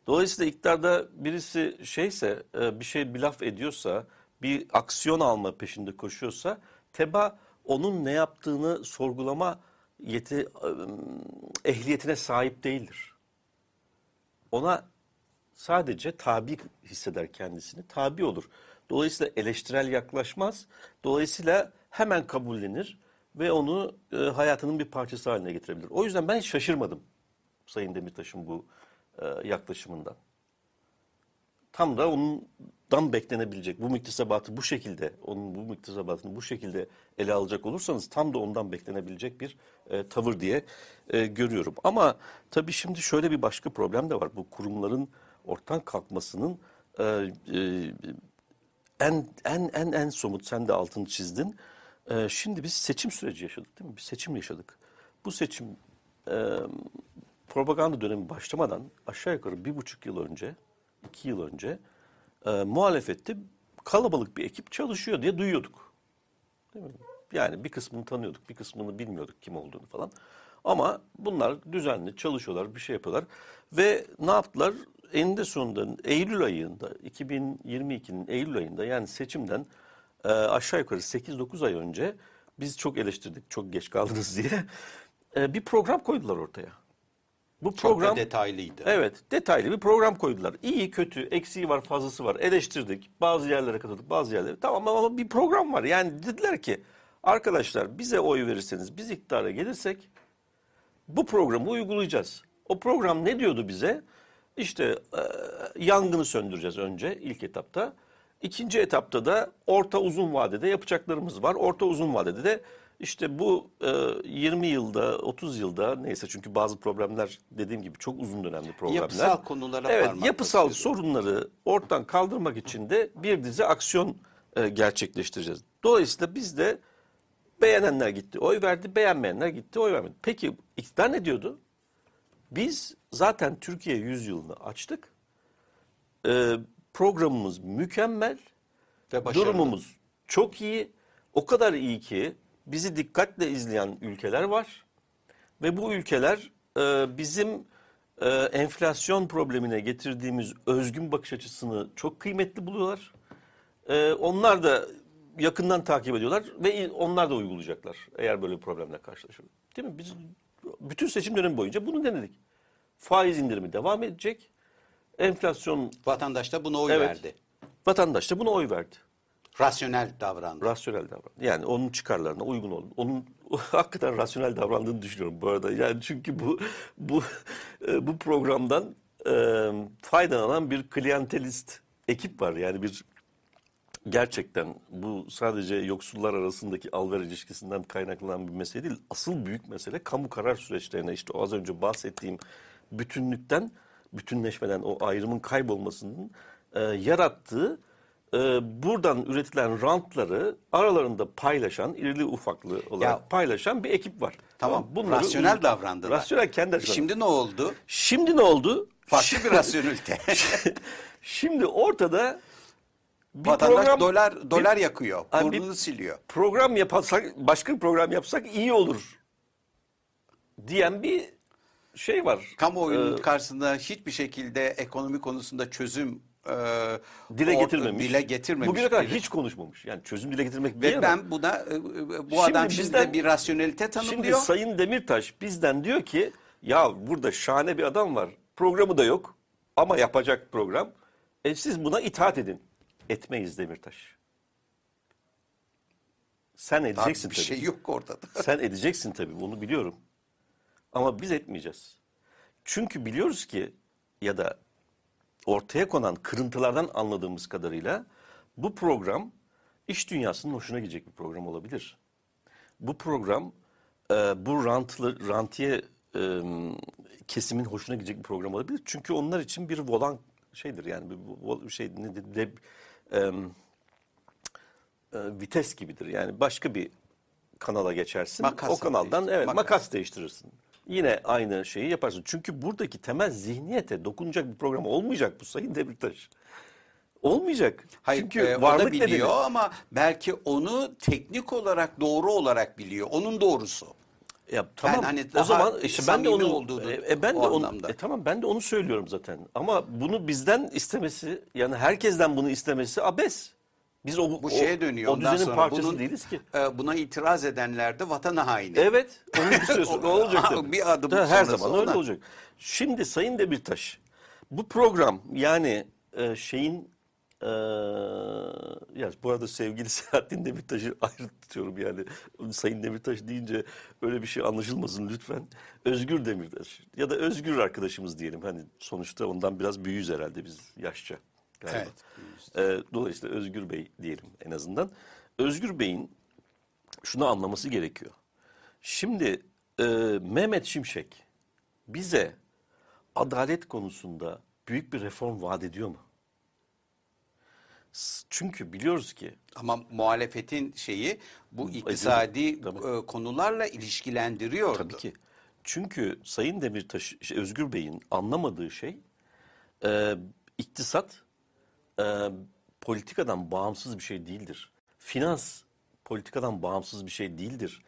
Dolayısıyla iktidarda birisi şeyse, e, bir şey bir laf ediyorsa, bir aksiyon alma peşinde koşuyorsa, teba onun ne yaptığını sorgulama yeti, e, ehliyetine sahip değildir. Ona sadece tabi hisseder kendisini, tabi olur. Dolayısıyla eleştirel yaklaşmaz. Dolayısıyla hemen kabullenir ve onu e, hayatının bir parçası haline getirebilir. O yüzden ben hiç şaşırmadım Sayın Demirtaş'ın bu e, yaklaşımından. Tam da ondan beklenebilecek bu müktesebatı bu şekilde, onun bu müktesebatını bu şekilde ele alacak olursanız tam da ondan beklenebilecek bir e, tavır diye e, görüyorum. Ama tabii şimdi şöyle bir başka problem de var. Bu kurumların ortadan kalkmasının e, e, en en en en somut sen de altını çizdin. E, şimdi biz seçim süreci yaşadık değil mi? Bir seçim yaşadık. Bu seçim e, propaganda dönemi başlamadan aşağı yukarı bir buçuk yıl önce, iki yıl önce e, muhalefette kalabalık bir ekip çalışıyor diye duyuyorduk. Değil mi? Yani bir kısmını tanıyorduk, bir kısmını bilmiyorduk kim olduğunu falan. Ama bunlar düzenli çalışıyorlar, bir şey yapıyorlar. Ve ne yaptılar? Eninde sonunda Eylül ayında, 2022'nin Eylül ayında yani seçimden e, aşağı yukarı 8-9 ay önce biz çok eleştirdik, çok geç kaldınız diye e, bir program koydular ortaya. Bu program Çok da detaylıydı. Evet, detaylı bir program koydular. İyi, kötü, eksiği var, fazlası var. Eleştirdik. Bazı yerlere katıldık, bazı yerlere. Tamam ama bir program var. Yani dediler ki arkadaşlar bize oy verirseniz, biz iktidara gelirsek bu programı uygulayacağız. O program ne diyordu bize? İşte e, yangını söndüreceğiz önce ilk etapta. İkinci etapta da orta uzun vadede yapacaklarımız var. Orta uzun vadede de işte bu e, 20 yılda, 30 yılda neyse çünkü bazı problemler dediğim gibi çok uzun dönemli problemler. Yapısal konulara Evet, yapısal basıyordu. sorunları ortadan kaldırmak için de bir dizi aksiyon e, gerçekleştireceğiz. Dolayısıyla biz de beğenenler gitti, oy verdi, beğenmeyenler gitti, oy vermedi. Peki iktidar ne diyordu? Biz zaten Türkiye yüzyılını açtık. E, programımız mükemmel. Ve başarılı. Durumumuz çok iyi. O kadar iyi ki bizi dikkatle izleyen ülkeler var. Ve bu ülkeler e, bizim e, enflasyon problemine getirdiğimiz özgün bakış açısını çok kıymetli buluyorlar. E, onlar da yakından takip ediyorlar ve onlar da uygulayacaklar eğer böyle bir problemle karşılaşır. Değil mi? Biz bütün seçim dönemi boyunca bunu denedik. Faiz indirimi devam edecek. Enflasyon Vatandaş da buna oy evet. verdi. Vatandaş da buna oy verdi. Rasyonel davrandı. Rasyonel davran. Yani onun çıkarlarına uygun oldu. Onun hakikaten rasyonel davrandığını düşünüyorum bu arada. Yani çünkü bu bu e, bu programdan e, faydalanan bir klientelist ekip var. Yani bir gerçekten bu sadece yoksullar arasındaki al ver ilişkisinden kaynaklanan bir mesele değil. Asıl büyük mesele kamu karar süreçlerine işte o az önce bahsettiğim bütünlükten, bütünleşmeden o ayrımın kaybolmasının e, yarattığı e, buradan üretilen rantları aralarında paylaşan, irili ufaklı olarak Ya- paylaşan bir ekip var. Tamam. Bunları rasyonel davrandılar. Rasyonel kendi açılarından. Şimdi ne oldu? Şimdi ne oldu? Farklı bir rasyonelite. Şimdi ortada bir Vatandaş program, dolar dolar yakıyor. Abi bir- Burnunu siliyor. program yaparsak başka bir program yapsak iyi olur diyen bir şey var. Kamuoyunun Ee, karşısında hiçbir şekilde ekonomi konusunda çözüm e, dile getirmemiş. Dile getirmemiş. Bugüne kadar biri. hiç konuşmamış. Yani çözüm dile getirmek Ve diyemem. ben buna e, bu Şimdi adam şimdi bizden- de bir rasyonelite Şimdi tanımlıyor. Sayın Demirtaş bizden diyor ki ya burada şahane bir adam var. Programı da yok ama yapacak program. E siz buna itaat edin. Etmeyiz Demirtaş. Sen edeceksin bir tabii. şey yok ortada. Sen edeceksin tabii bunu biliyorum. Ama biz etmeyeceğiz. Çünkü biliyoruz ki ya da ortaya konan kırıntılardan anladığımız kadarıyla bu program iş dünyasının hoşuna gidecek bir program olabilir. Bu program e, bu rantlı, rantiye e, kesimin hoşuna gidecek bir program olabilir. Çünkü onlar için bir volan şeydir yani bu, bu şey ne de, de, em, e, vites gibidir. Yani başka bir kanala geçersin. Makas o kanaldan evet makas. makas. değiştirirsin. Yine aynı şeyi yaparsın. Çünkü buradaki temel zihniyete dokunacak bir program olmayacak bu Sayın Demirtaş. Olmayacak. Hayır, Çünkü e, varlık biliyor nedeni. ama belki onu teknik olarak doğru olarak biliyor. Onun doğrusu. Ya tamam. hani o zaman işte ben de onu olduğunu e, e, ben de onu anlamda. e, tamam ben de onu söylüyorum zaten. Ama bunu bizden istemesi yani herkesten bunu istemesi abes. Biz o Bu şeye dönüyor. O, Ondan düzenin sonra parçası bunun, değiliz ki. e, buna itiraz edenler de vatan haini. Evet. Onu süre sonra olacak tabii. Bir adım Tabii, Her zaman öyle ona. olacak. Şimdi Sayın Demirtaş bu program yani e, şeyin e, ya bu arada sevgili Selahattin Demirtaş'ı ayrı tutuyorum yani. Sayın Demirtaş deyince öyle bir şey anlaşılmasın lütfen. Özgür Demirtaş ya da Özgür arkadaşımız diyelim. Hani sonuçta ondan biraz büyüğüz herhalde biz yaşça. Galiba. Evet, E, dolayısıyla Özgür Bey diyelim en azından. Özgür Bey'in şunu anlaması gerekiyor. Şimdi e, Mehmet Şimşek bize adalet konusunda büyük bir reform vaat ediyor mu? Çünkü biliyoruz ki Ama muhalefetin şeyi bu iktisadi Tabii. e, konularla ilişkilendiriyordu. tabii ki. Çünkü Sayın Demirtaş, şey, Özgür Bey'in anlamadığı şey e, iktisat e, politikadan bağımsız bir şey değildir. Finans politikadan bağımsız bir şey değildir.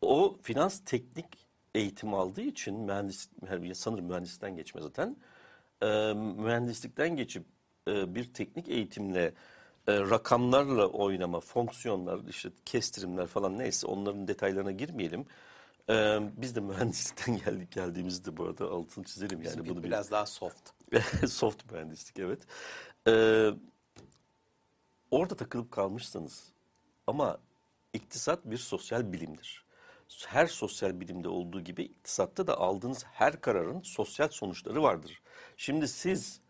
O finans teknik eğitim aldığı için mühendis, sanırım mühendisten geçme zaten. E, mühendislikten geçip e, bir teknik eğitimle e, rakamlarla oynama, fonksiyonlar, işte kestirimler falan neyse onların detaylarına girmeyelim. E, biz de mühendislikten geldik geldiğimizde bu arada altını çizelim yani bunu bir Biraz daha soft. Soft mühendislik evet. Ee, orada takılıp kalmışsanız ama iktisat bir sosyal bilimdir. Her sosyal bilimde olduğu gibi iktisatta da aldığınız her kararın sosyal sonuçları vardır. Şimdi siz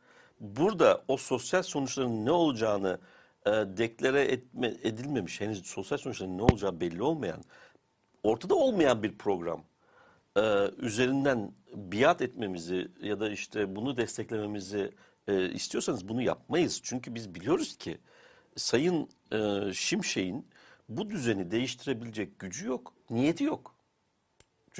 burada o sosyal sonuçların ne olacağını e, deklare etme, edilmemiş, henüz sosyal sonuçların ne olacağı belli olmayan, ortada olmayan bir program e, üzerinden biat etmemizi ya da işte bunu desteklememizi e, istiyorsanız bunu yapmayız. Çünkü biz biliyoruz ki Sayın e, Şimşek'in bu düzeni değiştirebilecek gücü yok, niyeti yok.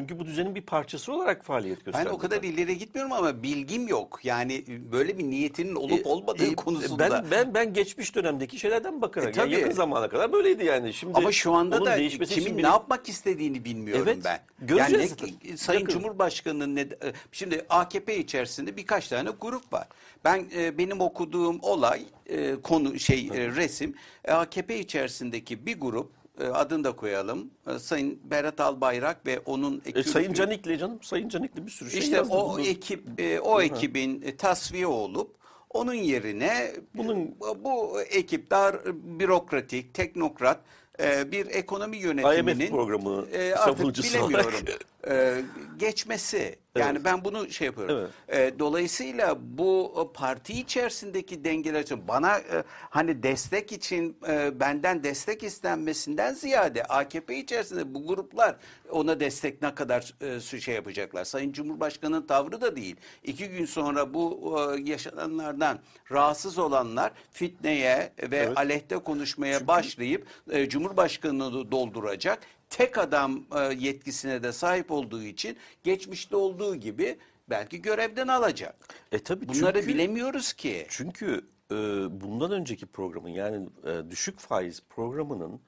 Çünkü bu düzenin bir parçası olarak faaliyet Ben gösterdi. o kadar ileri gitmiyorum ama bilgim yok. Yani böyle bir niyetinin olup olmadığı E, e, konusunda. Ben, ben ben geçmiş dönemdeki şeylerden bakarak E, yani tabii. yakın zamana kadar böyleydi yani. Şimdi Ama şu anda da için kimin bir- ne yapmak istediğini bilmiyorum Evet, ben. göreceğiz yani ne- Sayın Yakın. Cumhurbaşkanı'nın ne e, şimdi AKP içerisinde birkaç tane grup var. Ben e, benim okuduğum olay e, konu şey e, resim e, AKP içerisindeki bir grup e, adını da koyalım. E, Sayın Berat Albayrak ve onun E, ekibi. Sayın Canikli canım, Sayın Canikli bir sürü şey İşte yazdı. o Bunu- ekip e, o ekibin e, tasfiye olup onun yerine Bunun- bu, ekip daha bürokratik, teknokrat e, bir ekonomi yönetiminin IMF programı e, artık bilemiyorum olarak. e, geçmesi. Yani ben bunu şey yapıyorum. E, dolayısıyla bu parti içerisindeki dengeler için bana e, hani destek için e, benden destek istenmesinden ziyade AKP içerisinde bu gruplar ona destek ne kadar e, şey yapacaklar. Sayın Cumhurbaşkanı'nın tavrı da değil. İki gün sonra bu e, yaşananlardan rahatsız olanlar fitneye ve Evet. aleyhte konuşmaya başlayıp e, Cumhurbaşkanı'nı dolduracak tek adam e, yetkisine de sahip olduğu için geçmişte olduğu gibi belki görevden alacak. E tabii Bunları çünkü- bilemiyoruz ki. Çünkü e, bundan önceki programın yani e, düşük faiz programının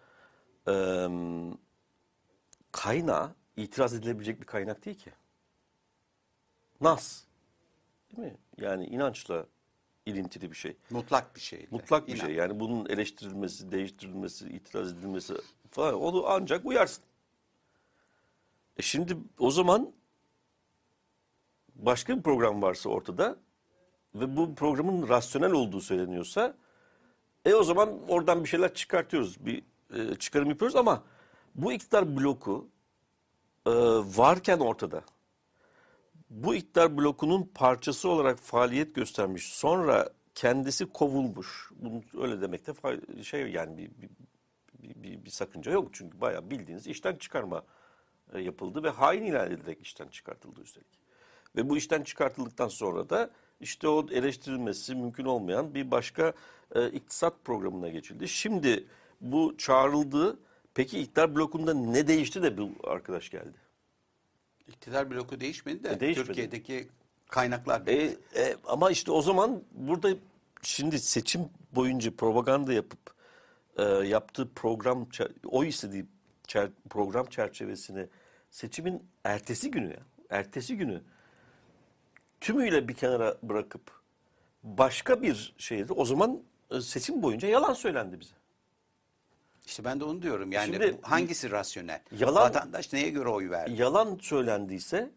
e, kaynağı itiraz edilebilecek bir kaynak değil ki. Nas. Değil mi? Yani inançla ilintili bir şey. Mutlak bir şey. Mutlak bir şey. Yani bunun eleştirilmesi, değiştirilmesi, itiraz edilmesi falan onu ancak uyarsın. E şimdi o zaman başka bir program varsa ortada ve bu programın rasyonel olduğu söyleniyorsa e o zaman oradan bir şeyler çıkartıyoruz. Bir e, çıkarım yapıyoruz ama bu iktidar bloku e, varken ortada bu iktidar blokunun parçası olarak faaliyet göstermiş. Sonra kendisi kovulmuş. Bunu öyle demekte fay- şey yani bir, bir, bir, bir, bir sakınca yok. Çünkü bayağı bildiğiniz işten çıkarma e, yapıldı ve hain ilan edilerek işten çıkartıldı üstelik. Ve bu işten çıkartıldıktan sonra da işte o eleştirilmesi mümkün olmayan bir başka e, iktisat programına geçildi. Şimdi bu çağrıldı. Peki iktidar blokunda ne değişti de bu arkadaş geldi? İktidar bloku değişmedi de E, değişmedi. Türkiye'deki kaynaklar E, e, ama işte o zaman burada şimdi seçim boyunca propaganda yapıp e, yaptığı program o istediği çer- program çerçevesini seçimin ertesi günü ya ertesi günü tümüyle bir kenara bırakıp başka bir şeydi o zaman e, seçim boyunca yalan söylendi bize. İşte ben de onu diyorum. Yani Şimdi- hangisi rasyonel? Yalan- Vatandaş neye göre oy verdi? Yalan söylendiyse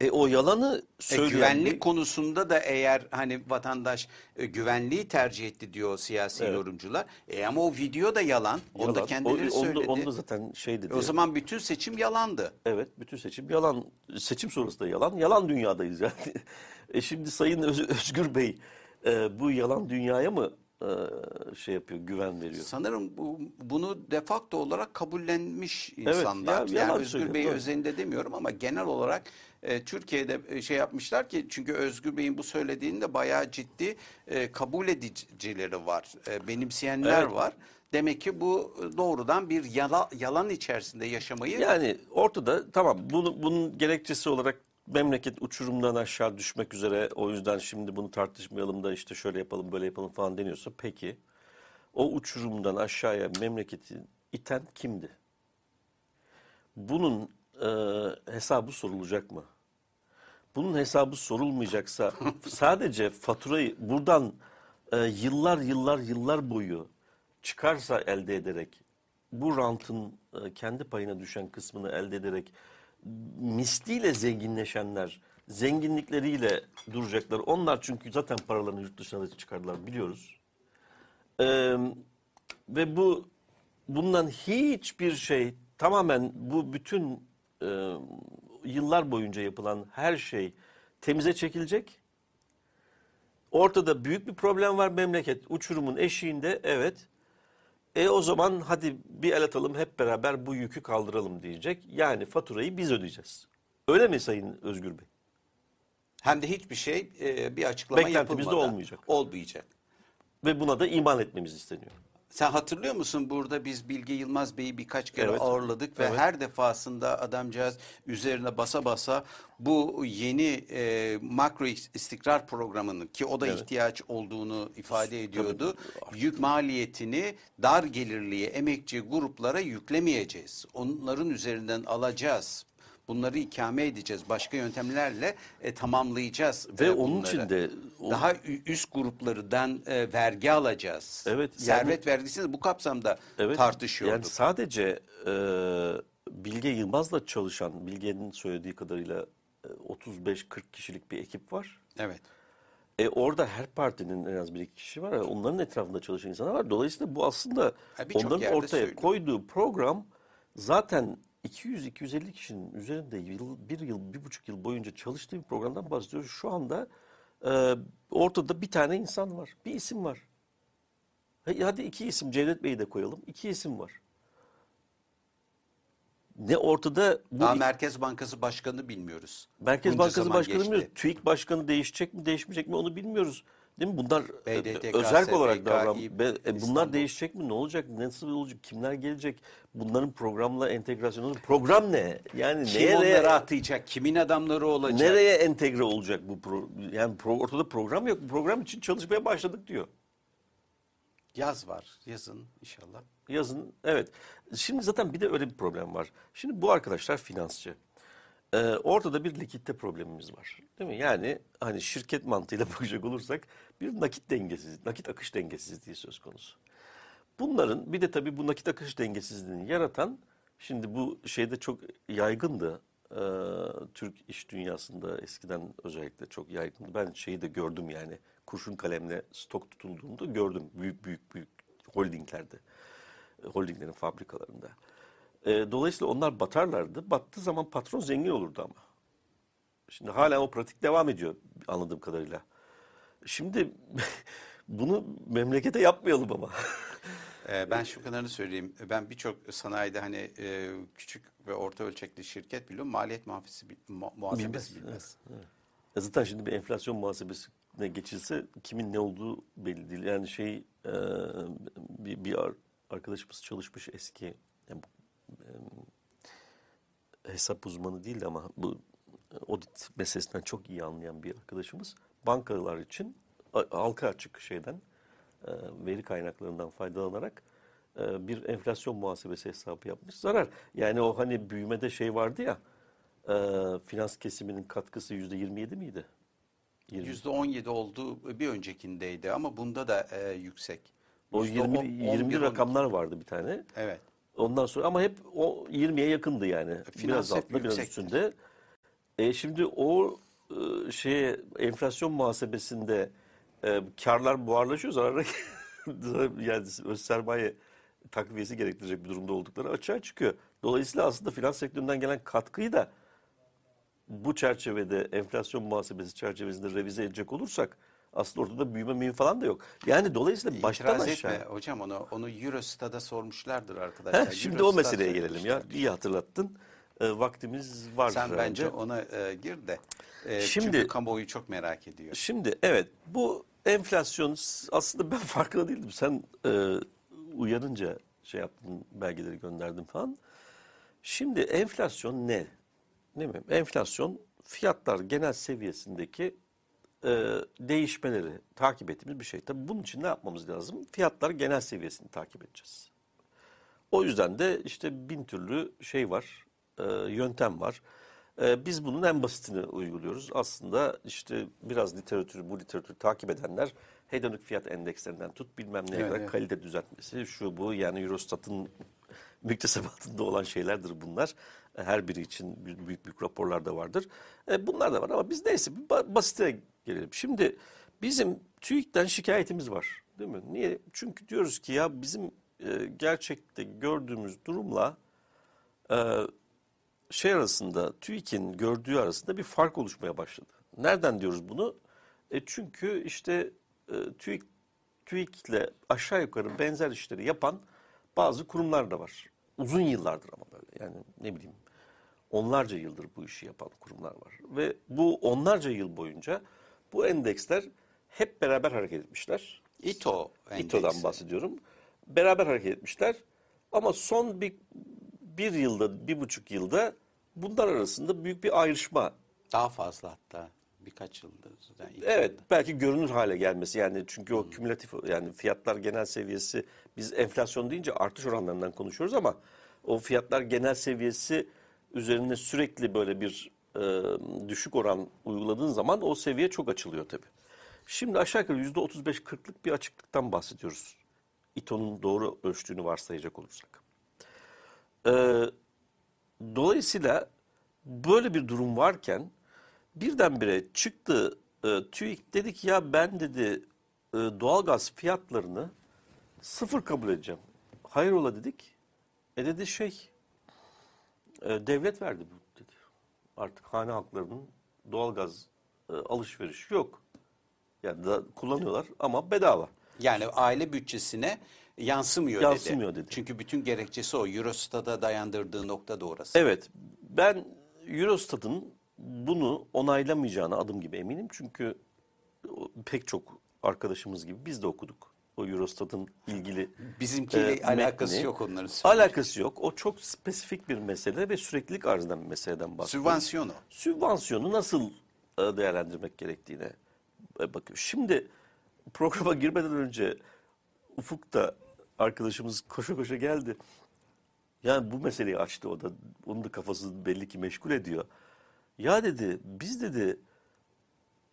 e, o yalanı E, söyleyen güvenlik konusunda da eğer hani vatandaş e, güvenliği tercih etti diyor siyasi yorumcular. E ama o video da yalan. Onu da yalan. kendileri O- onu söyledi. onu da zaten şey dedi. E, o zaman bütün seçim yalandı. Evet, bütün seçim yalan. Seçim sonrası da yalan. Yalan dünyadayız yani. E şimdi Sayın Öz- Özgür Bey e, bu yalan dünyaya mı şey yapıyor, güven veriyor? Sanırım bu, bunu defakto olarak kabullenmiş insanlar. ya- yani Özgür Bey özelinde demiyorum ama genel olarak e, Türkiye'de e, şey yapmışlar ki çünkü Özgür Bey'in bu söylediğinde bayağı ciddi e, kabul edicileri var. E, benimseyenler Evet. var. Demek ki bu e, doğrudan bir yala, yalan içerisinde yaşamayı Yani ortada tamam bunu, bunun gerekçesi olarak memleket uçurumdan aşağı düşmek üzere o yüzden şimdi bunu tartışmayalım da işte şöyle yapalım böyle yapalım falan deniyorsa peki o uçurumdan aşağıya memleketi iten kimdi? Bunun e, hesabı sorulacak mı? Bunun hesabı sorulmayacaksa sadece faturayı buradan e, yıllar yıllar yıllar boyu çıkarsa elde ederek bu rantın e, kendi payına düşen kısmını elde ederek misliyle zenginleşenler zenginlikleriyle duracaklar. Onlar çünkü zaten paralarını yurt dışına da çıkardılar biliyoruz. Ee, ve bu bundan hiçbir şey tamamen bu bütün e, yıllar boyunca yapılan her şey temize çekilecek. Ortada büyük bir problem var memleket uçurumun eşiğinde evet. E o zaman hadi bir el atalım hep beraber bu yükü kaldıralım diyecek. Yani faturayı biz ödeyeceğiz. Öyle mi Sayın Özgür Bey? hem de hiçbir şey e, bir açıklama Beklentimizde yapılmadan olmayacak. Olmayacak. Ve buna da iman etmemiz isteniyor. Sen hatırlıyor musun burada biz Bilge Yılmaz Bey'i birkaç kere Evet. ağırladık ve Evet. her defasında adamcağız üzerine basa basa bu yeni e, makro istikrar programının ki o da Evet. ihtiyaç olduğunu ifade ediyordu. Yük maliyetini dar gelirliye emekçi gruplara yüklemeyeceğiz. Onların üzerinden alacağız. Bunları ikame edeceğiz. Başka yöntemlerle e, tamamlayacağız. Ve e, onun için de o- daha üst gruplardan e, vergi alacağız. Evet, yani- Servet vergisini de bu kapsamda Evet, tartışıyorduk. Yani sadece e, Bilge Yılmaz'la çalışan, Bilge'nin söylediği kadarıyla e, 35-40 kişilik bir ekip var. Evet. E orada her partinin en az bir iki kişi var. Onların etrafında çalışan insanlar var. Dolayısıyla bu aslında Ha, onların ortaya söylüyor. koyduğu program zaten 200-250 kişinin üzerinde yıl, bir yıl, bir buçuk yıl boyunca çalıştığı bir programdan bahsediyoruz. Şu anda e, ortada bir tane insan var. Bir isim var. Hadi iki isim Cevdet Bey'i de koyalım. İki isim var. Ne ortada bu Daha Merkez Bankası Başkanı bilmiyoruz. Merkez Bunca Bankası Başkanı bilmiyoruz. TÜİK Başkanı değişecek mi değişmeyecek mi onu bilmiyoruz. Değil mi? Bunlar e, BDDK, özel olarak davran. E, bunlar değişecek mi? Ne olacak? Nasıl olacak? Kimler gelecek? Bunların programla entegrasyonu. Program ne? Yani Kim nereye onları atayacak? Kimin adamları olacak? nereye entegre olacak bu pro, yani pro- ortada program yok. Program için çalışmaya başladık diyor. Yaz var. Yazın inşallah. Yazın evet. Şimdi zaten bir de öyle bir problem var. Şimdi bu arkadaşlar finansçı. Ee, ortada bir likitte problemimiz var. Değil mi? Yani hani şirket mantığıyla bakacak olursak bir nakit dengesiz, nakit akış dengesizliği söz konusu. Bunların bir de tabii bu nakit akış dengesizliğini yaratan şimdi bu şeyde çok yaygındı. Türk iş dünyasında eskiden özellikle çok yaygındı. Ben şeyi de gördüm yani kurşun kalemle stok tutulduğunda gördüm büyük büyük büyük holdinglerde. Holdinglerin fabrikalarında. Dolayısıyla onlar batarlardı. Battığı zaman patron zengin olurdu ama. Şimdi hala o pratik devam ediyor anladığım kadarıyla. Şimdi bunu memlekete yapmayalım ama. Ee, ben şu kadarını söyleyeyim. Ben birçok sanayide hani e, küçük ve orta ölçekli şirket biliyorum. Maliyet muhafesi, mu- muhasebesi Bilmez, bilmez. Ya Zaten şimdi bir enflasyon muhasebesi ne geçilse kimin ne olduğu belli değil. Yani şey e, bir, bir ar- arkadaşımız çalışmış eski yani, e, hesap uzmanı değil ama bu audit meselesinden çok iyi anlayan bir arkadaşımız bankalar için halka açık şeyden e, veri kaynaklarından faydalanarak e, bir enflasyon muhasebesi hesabı yapmış. Zarar. Yani o hani büyümede şey vardı ya e, finans kesiminin katkısı yüzde 27 miydi? 20. %17 olduğu bir öncekindeydi ama bunda da e, yüksek. O Yüzde 20 on- 20 11, rakamlar vardı bir tane. Evet. Ondan sonra ama hep o 20'ye yakındı yani. Finans biraz altında biraz üstünde. E şimdi o e, şeye enflasyon muhasebesinde e, karlar buharlaşıyor zarara yani öz sermaye takviyesi gerektirecek bir durumda oldukları açığa çıkıyor. Dolayısıyla aslında finans sektöründen gelen katkıyı da bu çerçevede enflasyon muhasebesi çerçevesinde revize edecek olursak aslında ortada büyüme mühim falan da yok. Yani dolayısıyla baştan İtiraz aşağı. etme hocam onu onu Eurostat'a sormuşlardır arkadaşlar. Heh, şimdi o Eurostat meseleye gelelim ya. İyi hatırlattın. E, vaktimiz var. Sen bence ona e, gir de. E, Şimdi- çünkü kamuoyu çok merak ediyor. Şimdi evet bu enflasyon aslında ben farkında değildim. Sen e, uyanınca şey yaptın belgeleri gönderdin falan. Şimdi enflasyon ne? Değil mi? Enflasyon fiyatlar genel seviyesindeki e, değişmeleri takip ettiğimiz bir şey. Tabii bunun için ne yapmamız lazım? Fiyatlar genel seviyesini takip edeceğiz. O yüzden de işte bin türlü şey var, e, yöntem var. E, biz bunun en basitini uyguluyoruz. Aslında işte biraz literatürü, bu literatürü takip edenler hedonik fiyat endekslerinden tut bilmem neye Evet, kadar kalite düzeltmesi, şu bu yani Eurostat'ın müktesebatında olan şeylerdir bunlar. E, Her biri için büyük büyük, raporlar da vardır. E, bunlar da var ama biz neyse basite gelelim. Şimdi bizim TÜİK'ten şikayetimiz var. Değil mi? Niye? Çünkü diyoruz ki ya bizim e, gerçekte gördüğümüz durumla e, şey arasında TÜİK'in gördüğü arasında bir fark oluşmaya başladı. Nereden diyoruz bunu? E çünkü işte e, TÜİK TÜİK'le aşağı yukarı benzer işleri yapan bazı kurumlar da var. Uzun yıllardır ama böyle yani ne bileyim onlarca yıldır bu işi yapan kurumlar var. Ve bu onlarca yıl boyunca bu endeksler hep beraber hareket etmişler. İTO endeksi. İTO'dan bahsediyorum. Beraber hareket etmişler. Ama son bir, bir yılda, bir buçuk yılda bunlar arasında büyük bir ayrışma. Daha fazla hatta birkaç yıldır. İTO. Evet, belki görünür hale gelmesi yani çünkü o kümülatif yani fiyatlar genel seviyesi biz enflasyon deyince artış oranlarından konuşuyoruz ama o fiyatlar genel seviyesi üzerine sürekli böyle bir e, düşük oran uyguladığın zaman o seviye çok açılıyor tabii. Şimdi aşağı yukarı yüzde 35-40'lık bir açıklıktan bahsediyoruz. İTO'nun doğru ölçtüğünü varsayacak olursak. Ee, dolayısıyla böyle bir durum varken birdenbire çıktı e, TÜİK dedi ki ya ben dedi e, doğalgaz fiyatlarını sıfır kabul edeceğim. Hayrola dedik. E dedi şey e, devlet verdi bu dedi. Artık hane halklarının doğalgaz e, alışverişi yok. Yani da kullanıyorlar ama bedava. Yani aile bütçesine yansımıyor, Yansımıyor dedi. dedi. Çünkü bütün gerekçesi o. Eurostat'a dayandırdığı nokta da orası. Evet, ben Eurostat'ın bunu onaylamayacağına adım gibi eminim. Çünkü pek çok arkadaşımız gibi biz de okuduk. O Eurostat'ın ilgili Bizimkiyle e, alakası metni. yok onların. söylediği. Alakası yok. O çok spesifik bir mesele ve süreklilik arz eden bir meseleden bahsediyor. Sübvansiyonu. Sübvansiyonu nasıl e, değerlendirmek gerektiğine e, bakıyor. Şimdi programa girmeden önce Ufuk da arkadaşımız koşa koşa geldi. Yani bu meseleyi açtı o da. Onun da kafası belli ki meşgul ediyor. Ya dedi biz dedi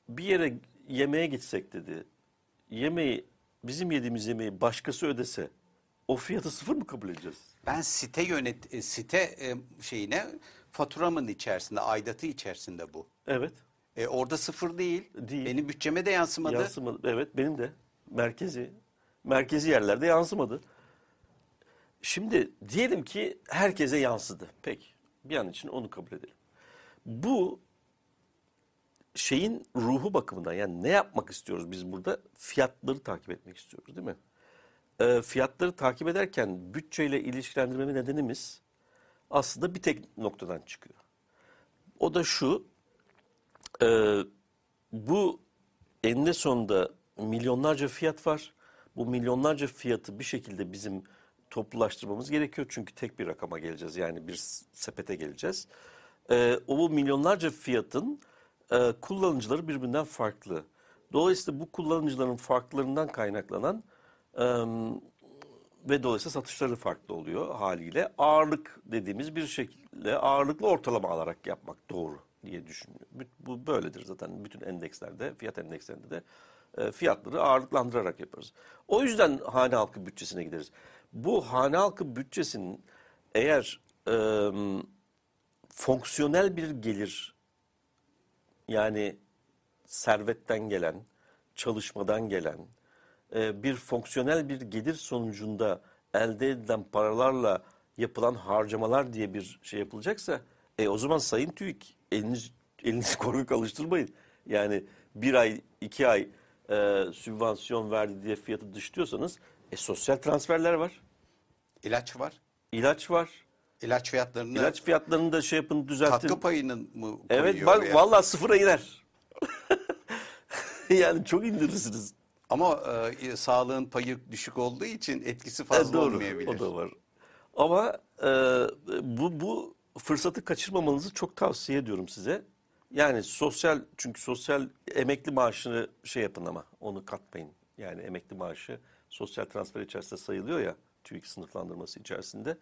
bir yere yemeğe gitsek dedi. Yemeği bizim yediğimiz yemeği başkası ödese o fiyatı sıfır mı kabul edeceğiz? Ben site yönet e, site e, şeyine faturamın içerisinde, aidatı içerisinde bu. Evet. E, orada sıfır değil. Değil. Benim bütçeme de yansımadı. Yansımadı. Evet benim de. Merkezi. Merkezi yerlerde yansımadı. Şimdi diyelim ki herkese yansıdı. Peki. Bir an için onu kabul edelim. Bu şeyin ruhu bakımından yani ne yapmak istiyoruz biz burada? Fiyatları takip etmek istiyoruz değil mi? Ee, fiyatları takip ederken bütçeyle ilişkilendirmeme nedenimiz aslında bir tek noktadan çıkıyor. O da şu, e, bu eninde sonunda milyonlarca fiyat var. Bu milyonlarca fiyatı bir şekilde bizim toplulaştırmamız gerekiyor. Çünkü tek bir rakama geleceğiz. Yani bir sepete geleceğiz. Ee, o bu milyonlarca fiyatın e, kullanıcıları birbirinden farklı. Dolayısıyla bu kullanıcıların farklarından kaynaklanan e, ve dolayısıyla satışları farklı oluyor haliyle. Ağırlık dediğimiz bir şekilde ağırlıklı ortalama alarak yapmak doğru diye düşünüyor. Bu, böyledir zaten bütün endekslerde, fiyat endekslerinde de e, fiyatları ağırlıklandırarak yaparız. O yüzden hane halkı bütçesine gideriz. Bu hane halkı bütçesinin eğer e, fonksiyonel bir gelir yani servetten gelen, çalışmadan gelen e, bir fonksiyonel bir gelir sonucunda elde edilen paralarla yapılan harcamalar diye bir şey yapılacaksa e, o zaman Sayın TÜİK eliniz, elinizi korkak alıştırmayın. Yani bir ay, iki ay e, sübvansiyon verdi diye fiyatı dışlıyorsanız e, sosyal transferler var, İlaç var. ilaç var. İlaç fiyatlarını İlaç fiyatlarını da şey yapın düzeltin. katkı payını mı koyuyor Evet bak oraya? vallahi sıfıra iner. yani çok indirirsiniz. Ama e, sağlığın payı düşük olduğu için etkisi E, fazla doğru, olmayabilir. O da var. Ama e, bu, bu fırsatı kaçırmamanızı çok tavsiye ediyorum size. Yani sosyal çünkü sosyal emekli maaşını şey yapın ama onu katmayın. Yani emekli maaşı sosyal transfer içerisinde sayılıyor ya TÜİK sınıflandırması içerisinde.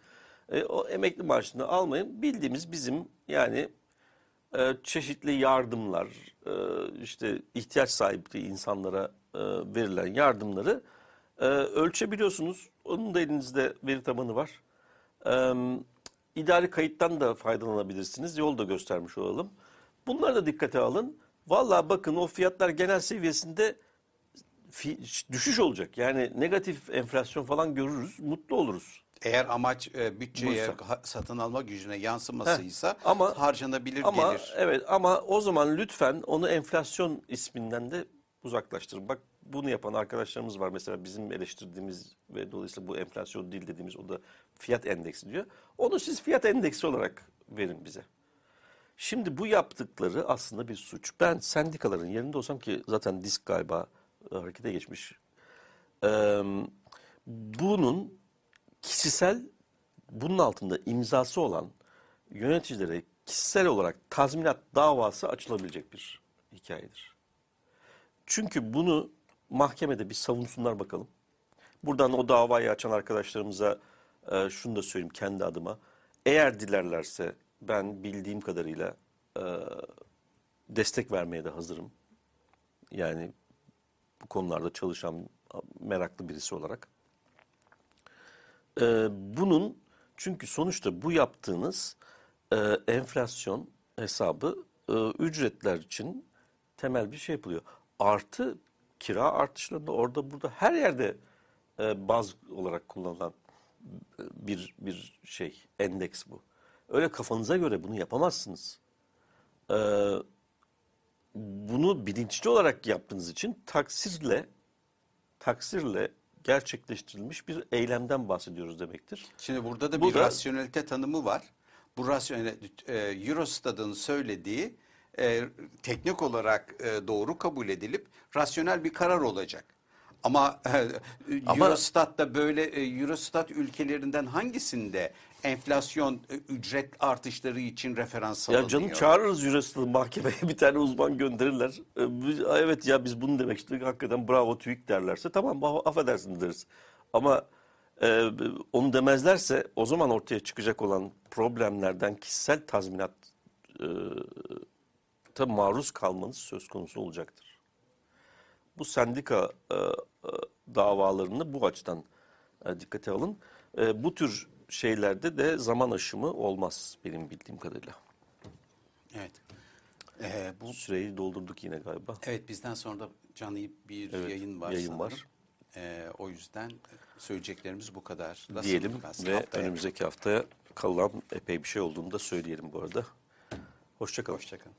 E, o emekli maaşını almayın. Bildiğimiz bizim yani e, çeşitli yardımlar, e, işte ihtiyaç sahibi insanlara e, verilen yardımları e, ölçebiliyorsunuz. Onun da elinizde veri tabanı var. E, idari kayıttan da faydalanabilirsiniz. Yol da göstermiş olalım. Bunları da dikkate alın. Vallahi bakın o fiyatlar genel seviyesinde düşüş olacak. Yani negatif enflasyon falan görürüz, mutlu oluruz. Eğer amaç e, bütçeye Buysa. ha- satın alma gücüne yansımasıysa Heh, ama- harcanabilir Ama gelir. evet ama o zaman lütfen onu enflasyon isminden de uzaklaştırın. Bak bunu yapan arkadaşlarımız var mesela bizim eleştirdiğimiz ve dolayısıyla bu enflasyon değil dediğimiz o da fiyat endeksi diyor. Onu siz fiyat endeksi olarak verin bize. Şimdi bu yaptıkları aslında bir suç. Ben sendikaların yerinde olsam ki zaten disk galiba e, harekete geçmiş. Bunun kişisel bunun altında imzası olan yöneticilere kişisel olarak tazminat davası açılabilecek bir hikayedir. Çünkü bunu mahkemede bir savunsunlar bakalım. Buradan o davayı açan arkadaşlarımıza e, şunu da söyleyeyim kendi adıma. Eğer dilerlerse ben bildiğim kadarıyla e, destek vermeye de hazırım. Yani bu konularda çalışan meraklı birisi olarak. Ee, bunun çünkü sonuçta bu yaptığınız e, enflasyon hesabı e, ücretler için temel bir şey yapılıyor. Artı kira artışlarında orada burada her yerde e, baz olarak kullanılan e, bir bir şey endeks bu. Öyle kafanıza göre bunu yapamazsınız. Ee, bunu bilinçli olarak yaptığınız için taksirle taksirle gerçekleştirilmiş bir eylemden bahsediyoruz demektir. Şimdi burada da bir da- rasyonelite tanımı var. Bu rasyonel e, Eurostat'ın söylediği e, teknik olarak e, doğru kabul edilip rasyonel bir karar olacak. Ama, e, Ama- Eurostat'ta böyle e, Eurostat ülkelerinden hangisinde enflasyon e, ücret artışları için referans Ya alınıyor? canım çağırırız Eurostat mahkemeye bir tane uzman gönderirler. Biz- Evet ya biz bunu demek istedik hakikaten bravo TÜİK derlerse tamam af- affedersin deriz. Ama e, onu demezlerse o zaman ortaya çıkacak olan problemlerden kişisel tazminat e, ta maruz kalmanız söz konusu olacaktır. Bu sendika e, e, davalarını bu açıdan e, dikkate alın. E, bu tür şeylerde de zaman aşımı olmaz benim bildiğim kadarıyla. Evet. E, bu süreyi doldurduk yine galiba. Evet bizden sonra da canlı bir Evet, yayın var yayın sanırım. var. Ee, o yüzden söyleyeceklerimiz bu kadar. Nasıl Diyelim ve haftaya? önümüzdeki haftaya kalan epey bir şey olduğunu da söyleyelim bu arada. Hoşçakalın. Hoşçakalın.